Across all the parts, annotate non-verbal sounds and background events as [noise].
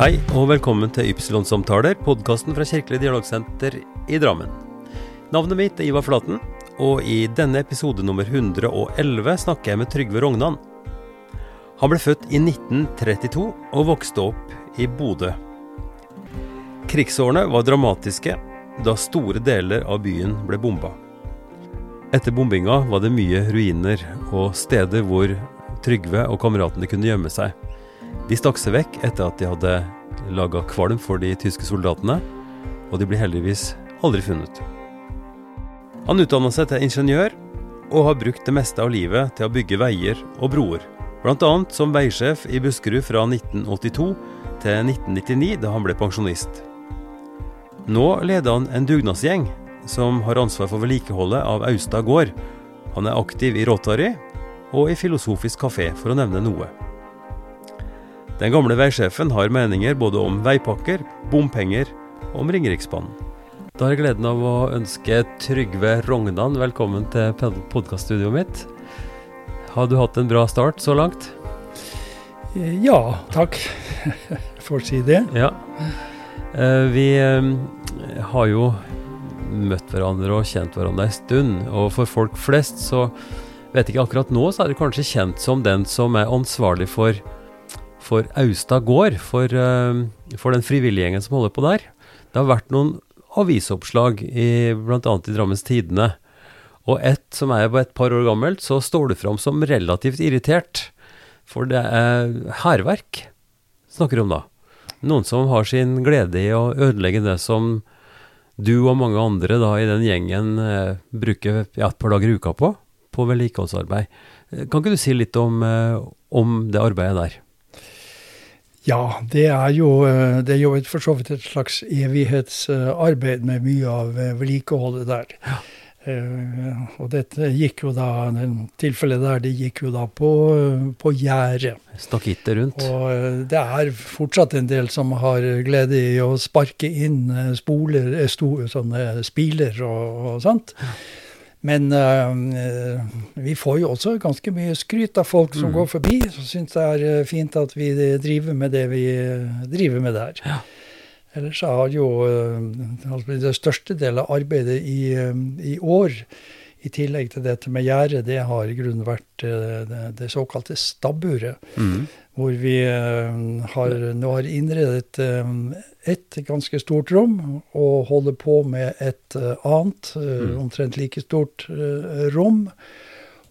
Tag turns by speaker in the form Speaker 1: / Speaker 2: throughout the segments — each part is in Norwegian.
Speaker 1: Hei og velkommen til Ypsilon-samtaler, podkasten fra Kirkelig dialogsenter i Drammen. Navnet mitt er Ivar Flaten, og i denne episode nummer 111 snakker jeg med Trygve Rognan. Han ble født i 1932 og vokste opp i Bodø. Krigsårene var dramatiske da store deler av byen ble bomba. Etter bombinga var det mye ruiner og steder hvor Trygve og kameratene kunne gjemme seg. De stakk seg vekk etter at de hadde laga kvalm for de tyske soldatene, og de ble heldigvis aldri funnet. Han utdanna seg til ingeniør, og har brukt det meste av livet til å bygge veier og broer. Bl.a. som veisjef i Buskerud fra 1982 til 1999, da han ble pensjonist. Nå leder han en dugnadsgjeng som har ansvar for vedlikeholdet av Austad gård. Han er aktiv i Rotary og i Filosofisk kafé, for å nevne noe. Den gamle veisjefen har meninger både om veipakker, bompenger og om Ringeriksbanen. Da har jeg gleden av å ønske Trygve Rognan velkommen til podkaststudioet mitt. Har du hatt en bra start så langt?
Speaker 2: Ja, takk. [laughs] For å si det.
Speaker 1: Ja. Eh, vi eh, har jo møtt hverandre og kjent hverandre en stund, og for folk flest så vet ikke akkurat nå, så er du kanskje kjent som den som er ansvarlig for for Austad gård, for, uh, for den frivillige gjengen som holder på der. Det har vært noen avisoppslag, i, bl.a. i Drammens Tidende. Og ett som er et par år gammelt, så står det fram som relativt irritert. For det er hærverk snakker om da. Noen som har sin glede i å ødelegge det som du og mange andre da i den gjengen eh, bruker ja, et par dager i uka på, på vedlikeholdsarbeid. Kan ikke du si litt om, eh, om det arbeidet der?
Speaker 2: Ja, det er jo, eh, det er jo et, for så vidt et slags evighetsarbeid med mye av eh, vedlikeholdet der. Ja. Uh, og dette gikk jo da, tilfellet der, det gikk jo da på, på gjerdet.
Speaker 1: Stakittet rundt.
Speaker 2: Og det er fortsatt en del som har glede i å sparke inn spoler, sto, sånne spiler og, og sånt. Ja. Men uh, vi får jo også ganske mye skryt av folk som mm. går forbi, som syns det er eh, fint at vi driver med det vi driver med der. Ja. Ellers har jo uh, det største delen av arbeidet i, uh, i, år, i tillegg til dette med gjerdet, det har i grunnen vært det, det, såkalte stabburet. Mm hvor vi eh, har, nå har innredet eh, et ganske stort rom, og holder på med et eh, annet, mm. omtrent like stort rom.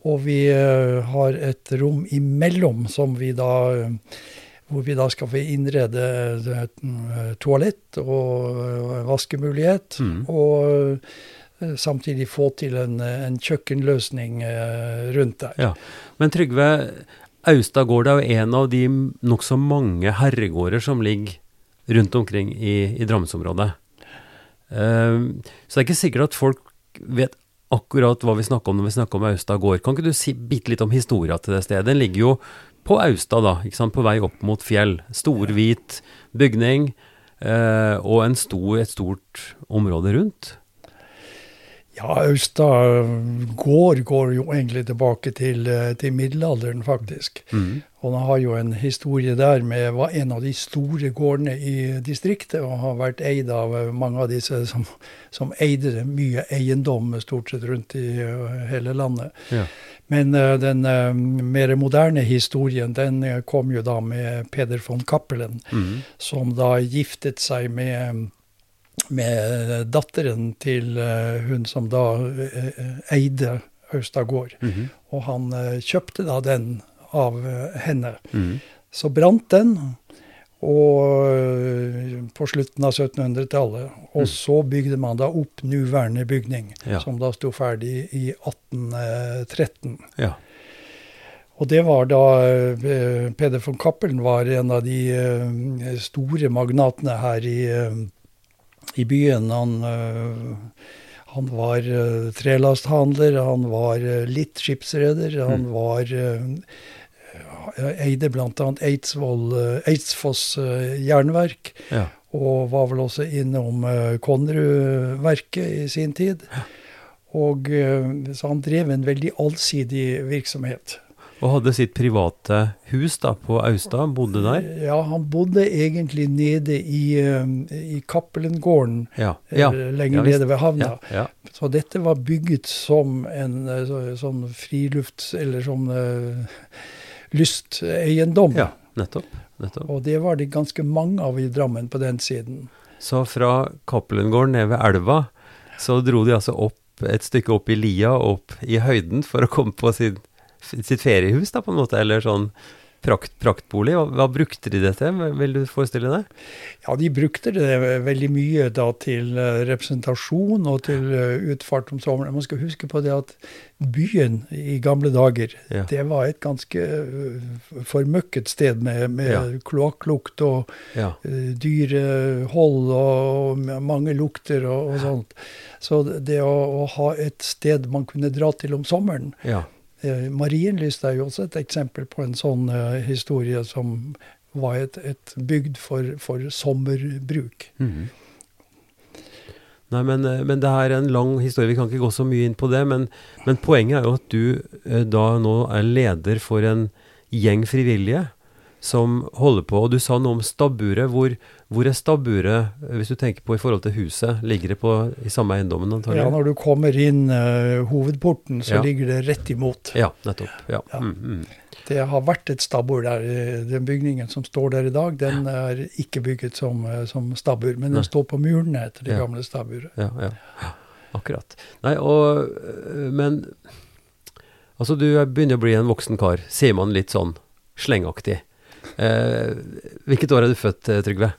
Speaker 2: Og vi har et rom imellom som vi da hvor vi da skal få innrede toalett og vaskemulighet. Mm. Og samtidig få til en, en kjøkkenløsning rundt der.
Speaker 1: Ja. Men Trygve, Austad er jo en av de nokså mange herregårder som ligger rundt omkring i, i Drammensområdet. Uh, så det er ikke sikkert at folk vet akkurat hva vi snakker om når vi snakker om Austad gård. Kan ikke du si bitte litt om historia til det stedet? Den ligger jo på Austad, da, ikke sant? på vei opp mot fjell. Stor, hvit bygning uh, og stor, et stort område rundt.
Speaker 2: Ja, Austa gård går jo egentlig tilbake til, eh, til middelalderen, faktisk. Mm. Og den har jo en historie der med var en av de store gårdene i distriktet, og har vært eid av eh, mange av disse som, som eide mye eiendom stort sett rundt i eh, hele landet. Ja. Men den mer moderne historien, den kom jo da med Peder von Cappelen, mm. som da giftet seg med med datteren til uh, hun som da uh, eide Austad gård. Mm -hmm. Og han uh, kjøpte da den av henne. Mm. Så brant den og, på slutten av 1700-tallet. Og mm. så bygde man da opp nåværende bygning, ja. som da sto ferdig i 1813. Ja. Og det var da Peder von Cappelen var en av de store magnatene her i i byen. Han, eh, han var eh, trelasthandler, han var eh, litt skipsreder, han mm. var eide bl.a. Eidsfoss jernverk. Ja. Og var vel også innom Konnerud-verket i sin tid. Og Så han drev en veldig allsidig virksomhet.
Speaker 1: Og hadde sitt private hus da på Austad, bodde der?
Speaker 2: Ja, han bodde egentlig nede i, um, i Cappelengården,
Speaker 1: Ja. ja.
Speaker 2: eh, lenger
Speaker 1: Ja,
Speaker 2: nede ved havna.
Speaker 1: ja, ja.
Speaker 2: Så dette var bygget som en eh, sånn frilufts... Eller sånn uh, lysteiendom.
Speaker 1: ja nettopp. nettopp.
Speaker 2: Og det var det ganske mange av i Drammen på den siden.
Speaker 1: Så fra Cappelengården ned ved elva, så dro de altså opp et stykke opp i lia, opp i høyden, for å komme på sin, sitt feriehus, da, på en måte, eller sånn prakt, praktbolig. Hva, hva brukte de det til, vil du forestille deg?
Speaker 2: Ja, de brukte det veldig mye da til eh, representasjon og til eh, utfart om sommeren. Man skal huske på det at byen i gamle dager,
Speaker 1: Ja.
Speaker 2: det var et ganske eh, formøkket sted med, med
Speaker 1: Ja.
Speaker 2: kloakklukt og
Speaker 1: Ja.
Speaker 2: eh, dyrehold og mange lukter og, og sånt. Så det å, å ha et sted man kunne dra til om sommeren
Speaker 1: ja.
Speaker 2: Marienlyst er jo også et eksempel på en sånn eh, historie som var et, et bygd for, for sommerbruk.
Speaker 1: Mhm. Nei, men, eh, men det er en lang historie, vi kan ikke gå så mye inn på det. Men, men poenget er jo at du eh, da nå er leder for en gjeng frivillige som holder på. Og du sa noe om stabburet. Hvor, hvor er stabburet, eh, hvis du tenker på i forhold til huset? Ligger det på, i samme eiendommen, antagelig?
Speaker 2: Ja, når du kommer inn uh, hovedporten, så
Speaker 1: Ja.
Speaker 2: ligger det rett imot.
Speaker 1: Ja, nettopp. Ja.
Speaker 2: Ja.
Speaker 1: Mm, mm.
Speaker 2: Det har vært et stabbur der. eh, Den bygningen som står der i dag, den er ikke bygget som, som stabbur, men
Speaker 1: Nei.
Speaker 2: den står på murene etter det gamle stabburet.
Speaker 1: ja, ja. Akkurat. Nei, og Men altså, du er- begynner å bli en voksen kar, sier man litt sånn slengaktig. Eh, hvilket år er du født, eh, Trygve?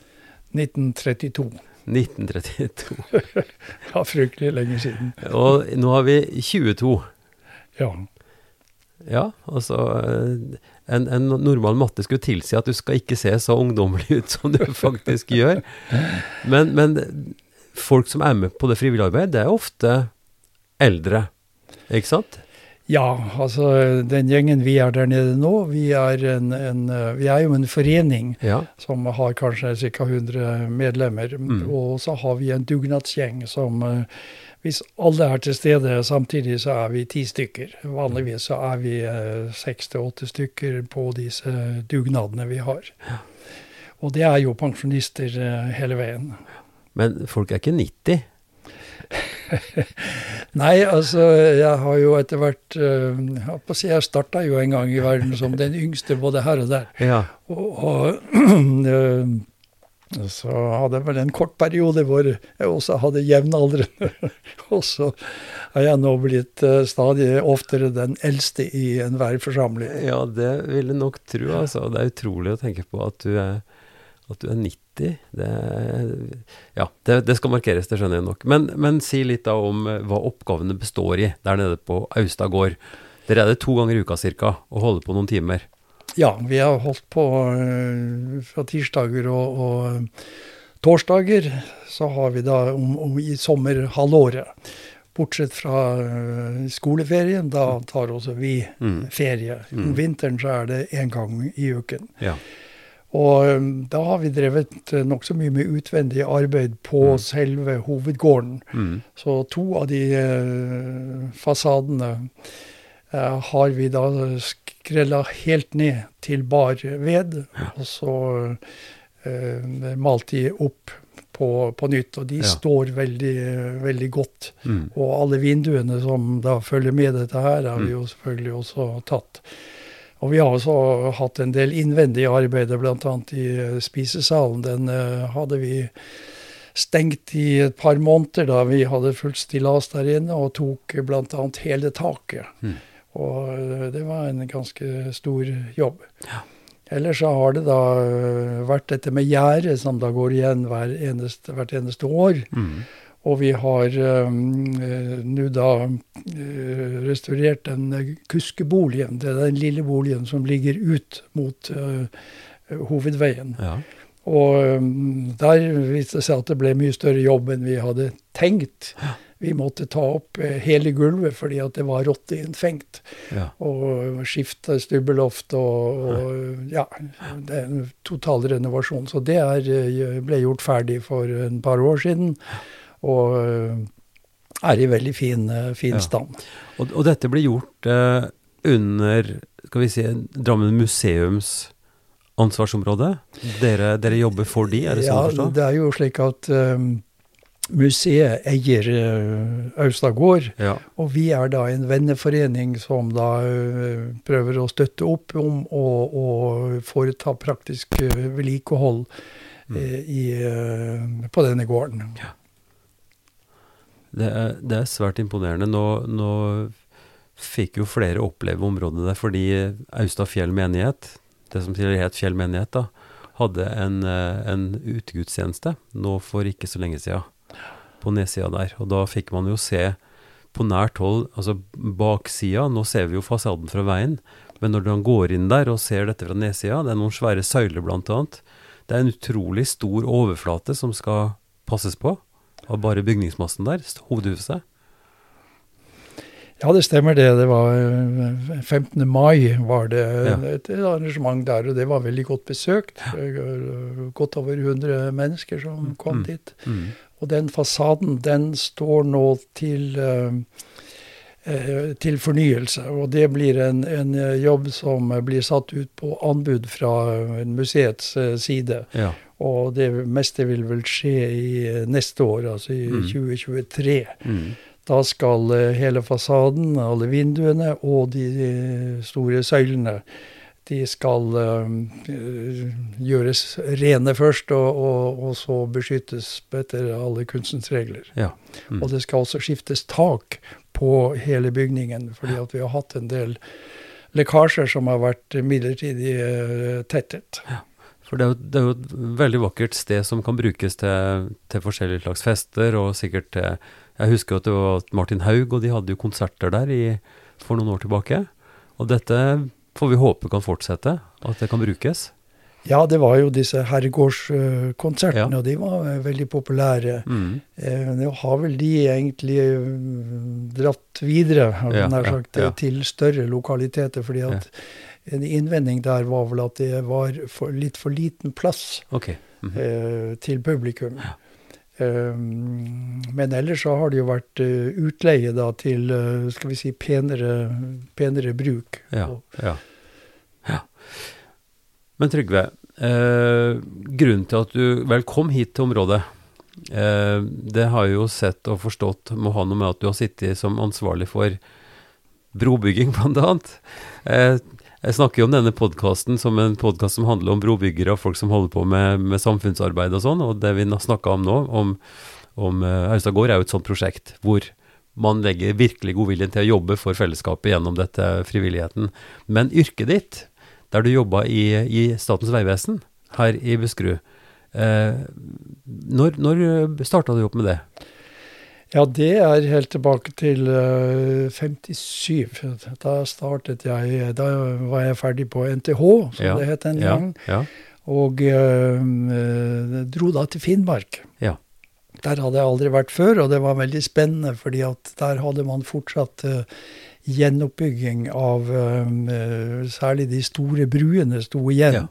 Speaker 2: 1932.
Speaker 1: 1932.
Speaker 2: Ja, fryktelig lenge siden.
Speaker 1: Og nå har vi 22.
Speaker 2: Ja.
Speaker 1: Ja, altså eh, en, en normal matte skulle tilsi at du skal ikke se så ungdommelig ut [laughs] som du faktisk gjør. Men, men folk som er med på det frivillige arbeidet, det er ofte eldre, ikke sant?
Speaker 2: Ja, altså den gjengen vi er der nede nå, vi er, en, en, vi er jo en forening
Speaker 1: Ja.
Speaker 2: som har kanskje ca. 100 medlemmer.
Speaker 1: Mm.
Speaker 2: Og så har vi en dugnadsgjeng som eh, Hvis alle er til stede samtidig, så er vi ti stykker. Vanligvis så er vi eh, seks til åtte stykker på disse dugnadene vi har. Og det er jo pensjonister eh, hele veien.
Speaker 1: Men folk er ikke 90. [laughs]
Speaker 2: Nei, altså jeg har jo etter hvert eh, Jeg holdt si, jeg starta jo en gang i verden som den yngste både her og der.
Speaker 1: Ja.
Speaker 2: Og, og [clears throat] eh, så hadde jeg vel en kort periode hvor jeg også hadde jevnaldrende. [laughs] og så er jeg nå blitt eh, stadig oftere den eldste i enhver forsamling.
Speaker 1: ja, det vil jeg nok tro, altså. Det er utrolig å tenke på at du er, at du er 90. Det, er- ja, det, det skal markeres, det skjønner jeg nok. Men, men si litt da om eh, hva oppgavene består i der nede på Austad gård. Dere er det to ganger i uka cirka, og holder på noen timer.
Speaker 2: Ja, vi har holdt på eh, fra tirsdager og, og torsdager. Så har vi da om, om i sommerhalvåret. Bortsett fra eh, skoleferien, da tar også vi
Speaker 1: Mm.
Speaker 2: ferie. Om
Speaker 1: Mm.
Speaker 2: vinteren så er det én gang i uken.
Speaker 1: Ja.
Speaker 2: Og um, da har vi drevet uh, nokså mye med utvendig arbeid på
Speaker 1: Mm.
Speaker 2: selve hovedgården.
Speaker 1: Mm.
Speaker 2: Så to av de uh, fasadene uh, har vi da skrella helt ned til bar ved, og så uh, malt de opp på, på nytt. Og de
Speaker 1: Ja.
Speaker 2: står veldig, veldig godt.
Speaker 1: Mm.
Speaker 2: Og alle vinduene som da følger med dette her, har vi
Speaker 1: Mm.
Speaker 2: jo selvfølgelig også tatt. Og vi har også hatt en del innvendige arbeider, bl.a. i eh, spisesalen. Den eh, hadde vi stengt i et par måneder da vi hadde fullt stillas der inne, og tok bl.a. hele taket.
Speaker 1: Mm.
Speaker 2: Og eh, det var en ganske stor jobb.
Speaker 1: Ja.
Speaker 2: Ellers så har det da eh, vært dette med gjerdet, som da går igjen hver eneste, hvert eneste år.
Speaker 1: Mm.
Speaker 2: Og vi har um, eh, nå da eh, restaurert den eh, kuskeboligen. Det er den lille boligen som ligger ut mot eh, hovedveien.
Speaker 1: Ja.
Speaker 2: Og um, der viste det seg at det ble mye større jobb enn vi hadde tenkt. Vi måtte ta opp eh, hele gulvet fordi at det var rotteinnfengt.
Speaker 1: ja.
Speaker 2: Og skifte stubbeloft og, og ja, det er en total renovasjon. Så det er, eh, ble gjort ferdig for en par år siden. Og eh, er i veldig fin, eh, fin
Speaker 1: Ja.
Speaker 2: stand.
Speaker 1: Og, og dette blir gjort eh, under skal vi si, Drammen museums ansvarsområde? Dere, dere jobber for de, er det sånn å
Speaker 2: Ja, det er jo slik at um, museet eier uh, Austad gård,
Speaker 1: Ja.
Speaker 2: og vi er da en venneforening som da uh, prøver å støtte opp om å, å foreta praktisk uh, vedlikehold
Speaker 1: Mm.
Speaker 2: uh, i, uh, på denne gården.
Speaker 1: Det er, det er svært imponerende. Nå, nå fikk jo flere oppleve området der fordi Austad Fjell menighet, det som tidligere het Fjell menighet, da, hadde en, eh, en utegudstjeneste nå for ikke så lenge siden på nedsida der. Og da fikk man jo se på nært hold, altså baksida, nå ser vi jo fasaden fra veien, men når man går inn der og ser dette fra nedsida, det er noen svære søyler blant annet, det er en utrolig stor overflate som skal passes på av bare bygningsmassen der, hovedhuset.
Speaker 2: Ja, det stemmer det. Det var uh, 15. mai var det
Speaker 1: Ja.
Speaker 2: et arrangement der, og det var veldig godt besøkt. Ja. Godt over 100 mennesker som kom
Speaker 1: Mm.
Speaker 2: dit.
Speaker 1: Mm.
Speaker 2: Og den fasaden, den står nå til, eh, eh, til fornyelse. Og det blir en, en eh, jobb som eh, blir satt ut på anbud fra eh, museets eh, side.
Speaker 1: Ja.
Speaker 2: Og det meste vil vel skje i eh, neste år, altså i
Speaker 1: Mm.
Speaker 2: 2023.
Speaker 1: Mm.
Speaker 2: Da skal eh, hele fasaden, alle vinduene og de eh, store søylene de skal gjøres rene først, og, og, og så beskyttes etter alle kunstens regler.
Speaker 1: Ja. Mm.
Speaker 2: Og det skal også skiftes tak på hele bygningen, fordi at vi har hatt en del lekkasjer som har vært midlertidig tettet. tettet.
Speaker 1: For det er, jo, det er jo et veldig vakkert sted som kan brukes til, til forskjellige slags fester, og sikkert til Jeg husker at det var Martin Haug, og de hadde jo konserter der i, for noen år tilbake. Og dette får vi håpe kan fortsette, at det kan brukes.
Speaker 2: Ja, det var jo disse herregårdskonsertene,
Speaker 1: Ja.
Speaker 2: og de var eh, veldig populære.
Speaker 1: Mm.
Speaker 2: Eh, Nå har vel de egentlig mm, dratt videre,
Speaker 1: Ja,
Speaker 2: nær sagt,
Speaker 1: ja.
Speaker 2: til større lokaliteter. fordi at en innvending der var vel at det var for, litt for liten plass
Speaker 1: okay. mm -hmm.
Speaker 2: eh, til publikum. Eh, men ellers så har det jo vært eh, utleie da til eh, skal vi si penere, penere bruk.
Speaker 1: Ja. Ja. ja. Men Trygve, eh, grunnen til at du vel kom hit til området, eh, det har jeg jo sett og forstått må ha noe med at du har sittet som ansvarlig for brobygging, [laughs] annet. Eh, jeg snakker jo om denne podkasten som en podkast som handler om brobyggere og folk som holder på med, med samfunnsarbeid og sånn, og det vi snakka om nå, om, om eh, Austad gård, er jo et sånt prosjekt hvor man legger virkelig godviljen til å jobbe for fellesskapet gjennom dette frivilligheten. Men yrket ditt, der du jobba i, i Statens vegvesen her i Buskerud, eh, når, når starta du opp med det?
Speaker 2: Ja, det er helt tilbake til uh, 57. Da startet jeg Da var jeg ferdig på NTH, som
Speaker 1: Ja,
Speaker 2: det het den
Speaker 1: Ja,
Speaker 2: gangen.
Speaker 1: ja,
Speaker 2: Og eh, eh, dro da til Finnmark.
Speaker 1: Ja.
Speaker 2: Der hadde jeg aldri vært før, og det var veldig spennende, fordi at der hadde man fortsatt uh, gjenoppbygging av eh, Særlig de store bruene sto igjen.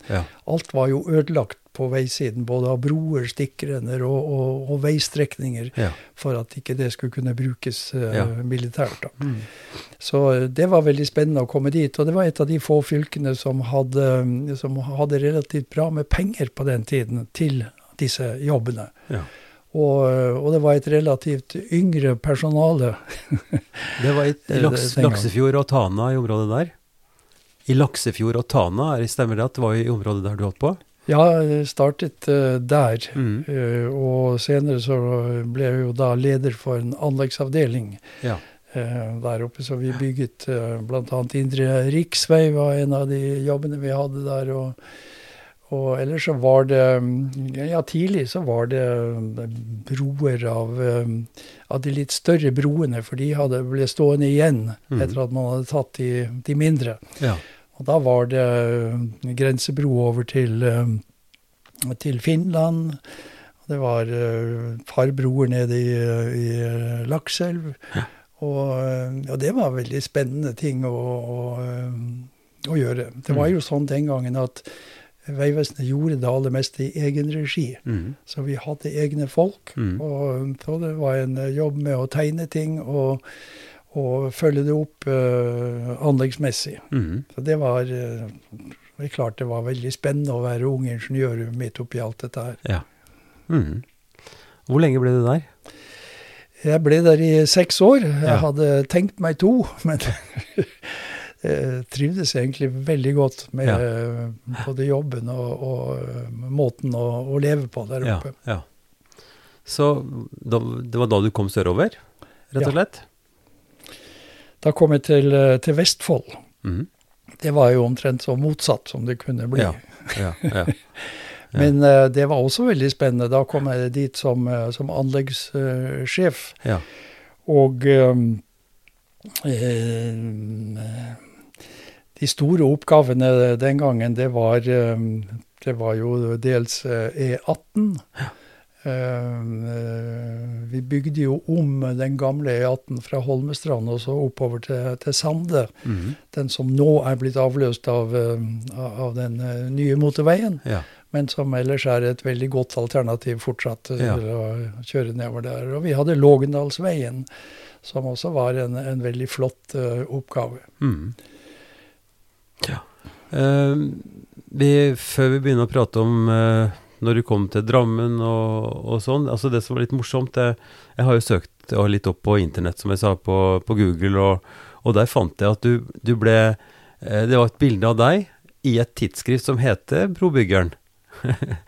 Speaker 2: Alt var jo ødelagt på veisiden, både av broer, stikkrenner og, og, og veistrekninger,
Speaker 1: ja.
Speaker 2: for at ikke det skulle kunne brukes eh,
Speaker 1: Ja.
Speaker 2: militært.
Speaker 1: Mm.
Speaker 2: Så eh, det var veldig spennende å komme dit. Og det var et av de få fylkene som hadde, som hadde relativt bra med penger på den tiden til disse jobbene.
Speaker 1: Ja.
Speaker 2: Og, eh, og det var et relativt yngre personale. [laughs]
Speaker 1: Det var i, Laks. Laksefjord og Tana i området der? I Laksefjord og Tana, er det- stemmer det at det var i området der du holdt på?
Speaker 2: Ja, jeg startet eh, der.
Speaker 1: Mm.
Speaker 2: Eh, og senere så ble jeg jo da leder for en anleggsavdeling
Speaker 1: Ja.
Speaker 2: eh, der oppe. Så vi bygget uh, bl.a. Indre Riksvei var en av de jobbene vi hadde der. Og, og ellers så var det mm, Ja, tidlig så var det mm, broer av, mm, av de litt større broene, for de hadde, ble stående igjen
Speaker 1: Mhm.
Speaker 2: etter at man hadde tatt de, de mindre.
Speaker 1: ja.
Speaker 2: Og da var det mm, grensebro over til, mm, til Finland. Det var farbroer et par broer nede i, i Lakselv. Lakselv. Og, eh, og det var veldig spennende ting å, å, eh, å gjøre. Det var
Speaker 1: Mm.
Speaker 2: jo sånn den gangen at Vegvesenet gjorde det aller meste i egen regi.
Speaker 1: Mm.
Speaker 2: Så vi hadde egne folk.
Speaker 1: Mm.
Speaker 2: Og så det var en eh, jobb med å tegne ting og, og følge det opp uh, anleggsmessig.
Speaker 1: Mhm.
Speaker 2: Så det var uh, det er klart det var veldig spennende å være ung ingeniør midt oppi alt dette her.
Speaker 1: Ja. Mhm. Hvor lenge ble du der?
Speaker 2: Jeg ble der i seks år. Jeg
Speaker 1: Ja.
Speaker 2: hadde tenkt meg to, [laughs] men jeg trivdes egentlig veldig godt med ja. både jobben og, og eh, måten å, å leve på der oppe.
Speaker 1: ja. Så da, det var da du kom sørover, rett og
Speaker 2: Ja.
Speaker 1: slett?
Speaker 2: Da kom jeg til, eh, til Vestfold.
Speaker 1: Mm.
Speaker 2: Det var jo omtrent så motsatt som det kunne bli.
Speaker 1: Ja, ja, ja. [laughs]
Speaker 2: Men uh, det var også veldig spennende. Da kom jeg dit som, eh, som anleggssjef.
Speaker 1: ja.
Speaker 2: Og um, de store oppgavene den gangen, det var, um, det var jo dels eh, E18. Eh, eh, vi bygde jo om den gamle E18 fra Holmestrand og så oppover til, til Sande.
Speaker 1: Mhm.
Speaker 2: Den som nå er blitt avløst av, eh, av den eh, nye motorveien.
Speaker 1: ja.
Speaker 2: Men som ellers er et veldig godt alternativ fortsatt eh,
Speaker 1: Ja.
Speaker 2: å kjøre nedover der. Og vi hadde Lågendalsveien, som også var en, en veldig flott uh, oppgave.
Speaker 1: Mhm. Ja. Uh, vi, før vi begynner å prate om eh, når du kom til Drammen og, og sånn, altså det som var litt morsomt det, Jeg har jo søkt litt opp på internett, som jeg sa, på, på Google, og, og der fant jeg at du, du ble eh, Det var et bilde av deg i et tidsskrift som heter Brobyggeren. [laughs]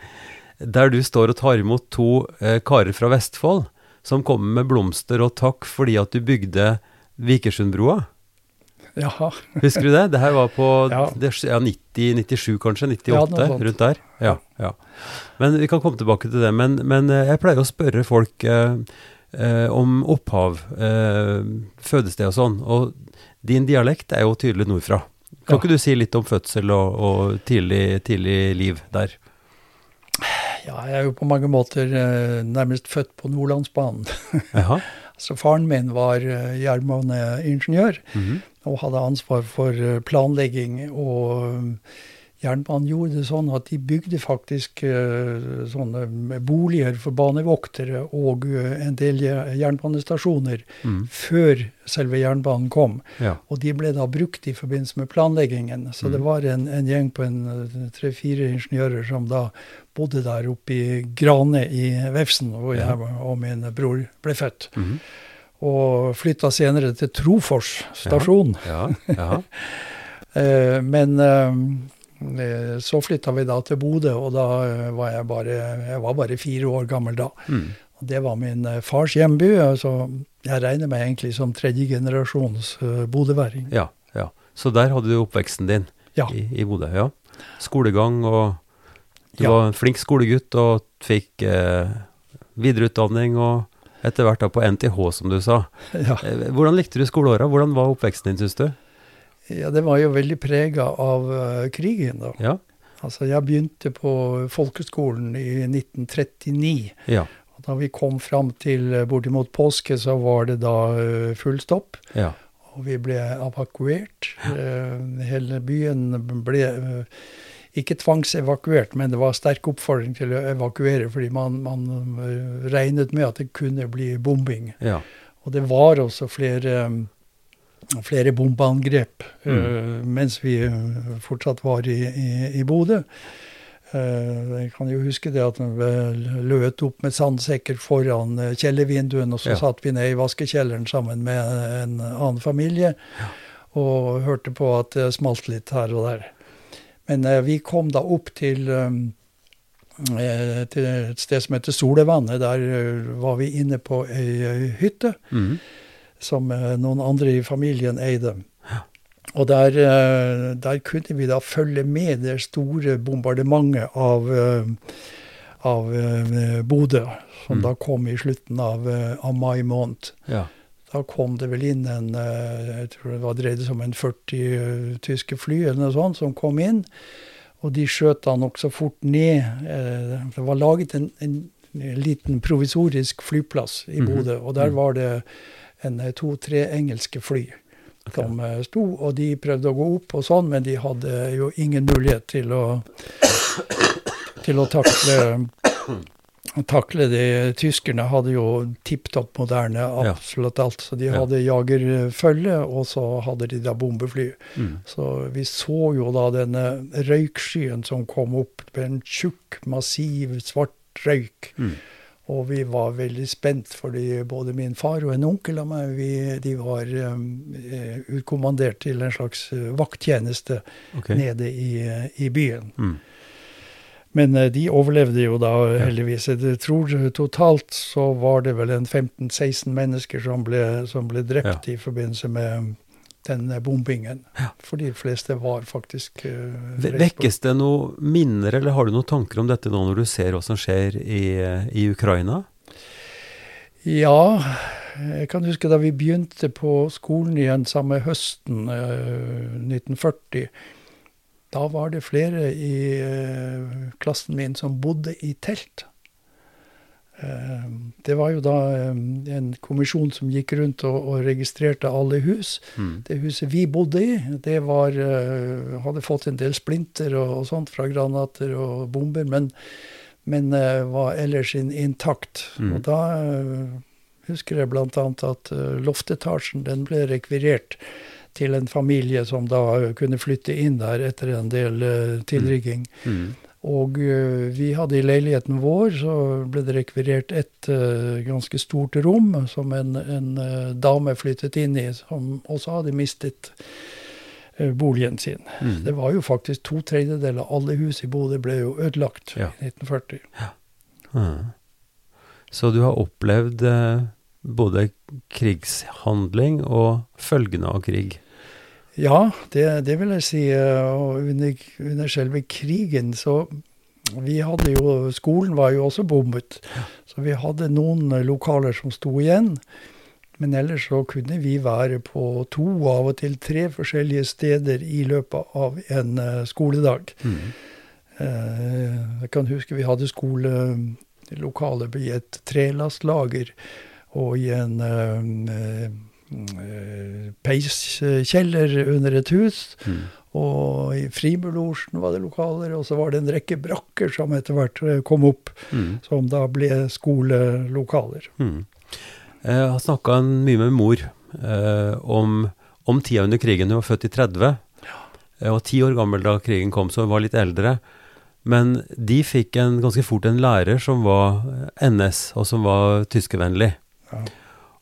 Speaker 1: der du står og tar imot to eh, karer fra Vestfold som kommer med blomster og takk fordi at du bygde Vikersundbrua.
Speaker 2: Jaha.
Speaker 1: Husker du det? Det her var på [laughs]
Speaker 2: Ja.
Speaker 1: det, ja, 90, 97 kanskje? 98?
Speaker 2: Ja,
Speaker 1: rundt der? Ja, ja. Men vi kan komme tilbake til det. Men, men eh, jeg pleier å spørre folk eh, eh, om opphav, eh, fødested og sånn. Og din dialekt er jo tydelig nordfra. Kan ikke du si litt om fødsel og, og tidlig, tidlig liv der?
Speaker 2: Ja, jeg er jo på mange måter eh, nærmest født på Nordlandsbanen.
Speaker 1: Jaha. [laughs]
Speaker 2: Så faren min var jernbaneingeniør
Speaker 1: mm -hmm.
Speaker 2: og hadde ansvar for eh, planlegging. Og eh, jernbanen gjorde det sånn at de bygde faktisk eh, sånne boliger for banevoktere og eh, en del jernbanestasjoner
Speaker 1: mm.
Speaker 2: før selve jernbanen kom.
Speaker 1: Ja.
Speaker 2: Og de ble da brukt i forbindelse med planleggingen. Så det
Speaker 1: Mm.
Speaker 2: var en, en gjeng på en eh, tre-fire ingeniører som da bodde der oppe i Grane i Vefsn, hvor
Speaker 1: Ja.
Speaker 2: jeg og min bror ble født.
Speaker 1: Mm.
Speaker 2: Og flytta senere til Trofors stasjon.
Speaker 1: ja. ja, [laughs]
Speaker 2: Eh, men så flytta vi da til Bodø, og da eh, var jeg bare, jeg var bare fire år gammel da.
Speaker 1: Mm.
Speaker 2: Og det var min eh, fars hjemby, så jeg regner meg egentlig som tredje generasjons bodøværing.
Speaker 1: ja. Ja. Så der hadde du oppveksten din
Speaker 2: Ja.
Speaker 1: i, i Bodø. Ja. Skolegang og Du
Speaker 2: Ja.
Speaker 1: var en flink skolegutt og fikk eh, videreutdanning og etter hvert da på NTH, som du sa.
Speaker 2: Ja.
Speaker 1: Eh, Hvordan likte du skoleåra? Hvordan var oppveksten din, syns du?
Speaker 2: Ja, det var jo veldig prega av eh, krigen, da.
Speaker 1: Ja?
Speaker 2: Altså, jeg begynte på folkeskolen i 1939.
Speaker 1: Ja.
Speaker 2: Og da vi kom fram til eh, bortimot påske, så var det da eh, full stopp.
Speaker 1: Ja.
Speaker 2: Og vi ble evakuert. Hele byen ble ikke tvangsevakuert, men det var sterk oppfordring til å evakuere, fordi man, man regnet med at det kunne bli bombing.
Speaker 1: ja.
Speaker 2: Og det var også flere, flere bombeangrep
Speaker 1: Mm.
Speaker 2: eh, mens vi eh, fortsatt var i, i, i Bodø. Eh, jeg kan jo huske det at vi løt opp med sandsekker foran kjellervinduene, og så
Speaker 1: Ja.
Speaker 2: satt vi ned i vaskekjelleren sammen med en annen familie og hørte på at det smalt litt her og der. Men vi kom da opp til, til et sted som heter Solevannet. Der var vi inne på ei, hytte
Speaker 1: Mhm.
Speaker 2: Som eh, noen andre i familien eide. Og der, eh, der kunne vi da følge med det store bombardementet av, eh, av Bodø, som
Speaker 1: Mm.
Speaker 2: da kom i slutten av, av mai måned.
Speaker 1: ja.
Speaker 2: Da kom det vel inn en jeg tror det var dreide seg om en 40 eh, tyske fly eller noe sånt som kom inn. Og de skjøt da nokså fort ned. Det var laget en, en liten provisorisk flyplass i
Speaker 1: Mhm.
Speaker 2: Bodø, og der
Speaker 1: Mhm.
Speaker 2: var det to-tre engelske fly som eh, sto. Og de prøvde å gå opp og sånn, men de hadde jo ingen mulighet til å [coughs] til å takle takle det. Tyskerne hadde jo tipp topp moderne absolutt alt. Så de hadde ja. jagerfølge, og så hadde de da bombefly. Mm. Så vi så jo da denne røykskyen som kom opp med en tjukk, massiv, svart røyk. Mm. Og vi var veldig spent, fordi både min far og en onkel av meg vi, de var um, utkommandert til en slags vakttjeneste okay. nede i, i byen. Mm. Men eh, de overlevde jo da, heldigvis. Jeg tror totalt så var det vel en 15-16 mennesker som ble, som ble drept ja. i forbindelse med den bombingen. Ja. For de fleste var faktisk uh,
Speaker 1: Vekkes det noe minner, eller har du noen tanker om dette nå når du ser hva som skjer i, i Ukraina?
Speaker 2: Ja, jeg kan huske da vi begynte på skolen igjen samme høsten, uh, 1940 da var det flere i uh, klassen min som bodde i telt. Uh, det var jo da um, en kommisjon som gikk rundt og, og registrerte alle hus. Mm. Det huset vi bodde i, det var, uh, hadde fått en del splinter og, og sånt fra granater og bomber, men, men var ellers intakt. Mm. Og da husker jeg bl.a. at loftetasjen den ble rekvirert til en familie som da kunne flytte inn der etter en del tilrygging. Mm. Og uh, vi hadde i leiligheten vår, så ble det rekvirert et uh, ganske stort rom som en, en dame flyttet inn i, som også hadde mistet boligen sin. Mm. Det var jo faktisk to tredjedeler av alle hus i Bodø ble jo ødelagt ja. i 1940. Ja.
Speaker 1: Mm. Så du har opplevd både krigshandling og følgene av krig?
Speaker 2: Ja, det, det vil jeg si. Og under, under, selve krigen så Vi hadde jo Skolen var jo også bombet. Så vi hadde noen lokaler som sto igjen. Men ellers så kunne vi være på to, av og til tre forskjellige steder i løpet av en uh, skoledag. Mm. Uh, jeg kan huske vi hadde skolelokale i et trelastlager og i en peiskjeller under et hus. Mm. Og i Frimurlosjen var det lokaler, og så var det en rekke brakker som etter hvert kom opp, mm. som da ble skolelokaler. Mm.
Speaker 1: Jeg har snakka mye med mor eh, om, om, tida under krigen. Hun var født i 30. Ja. Jeg var ti år gammel da krigen kom, så hun var litt eldre. Men de fikk en, ganske fort en lærer som var NS, og som var tyskervennlig. Ja.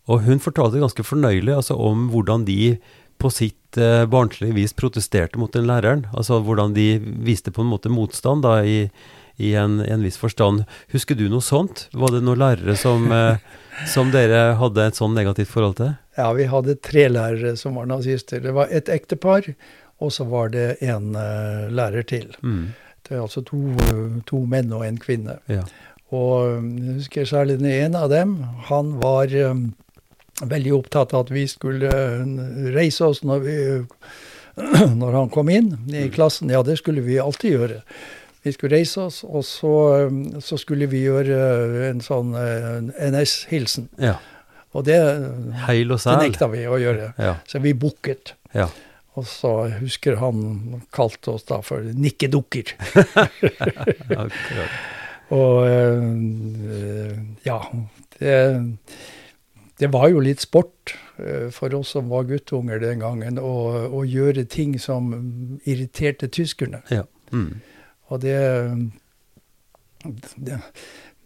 Speaker 1: Og hun fortalte ganske fornøyelig altså, om hvordan de på sitt eh, barnslige vis protesterte mot den læreren. Altså hvordan de viste på en måte motstand da, i, i, en, en, viss forstand. Husker du noe sånt? Var det noen lærere som, eh, [laughs] som dere hadde et sånn negativt forhold til?
Speaker 2: Ja, vi hadde tre lærere som var nazister. Det var et ektepar, og så var det en uh, lærer til. Mm. Det er altså to, to, menn og en kvinne. Ja. Og jeg husker særlig den ene av dem. Han var um, veldig opptatt av at vi skulle uh, reise oss når, vi, [clears throat] når han kom inn i mm. klassen. Ja, det skulle vi alltid gjøre. Vi skulle reise oss, og så, um, så skulle vi gjøre en sånn NS-hilsen. Ja. Og det,
Speaker 1: Heil og
Speaker 2: det nekta vi å gjøre. Ja. Så vi booket. Ja. Og så husker han kalte oss da for nikkedukker. [laughs] [laughs] og ja, det det var jo litt sport uh, for oss som var guttunger den gangen, å, gjøre ting som irriterte tyskerne. Ja. Mm. Og det, det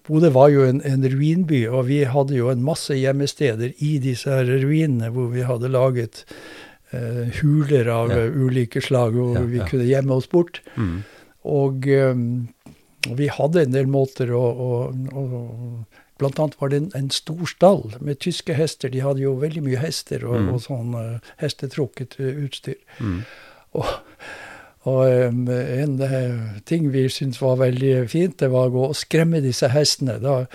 Speaker 2: Bodø var jo en, en, ruinby, og vi hadde jo en masse gjemmesteder i disse her ruinene hvor vi hadde laget uh, huler av ja. ulike slag hvor ja, vi kunne gjemme oss bort. Mm. Og um, vi hadde en del måter å, å, å Blant annet var det en, en, stor stall med tyske hester. De hadde jo veldig mye hester og, mm. og sånn uh, hestetrukket uh, utstyr. Mm. Og, og um, en uh, ting vi syntes var veldig fint, det var å gå og skremme disse hestene. Da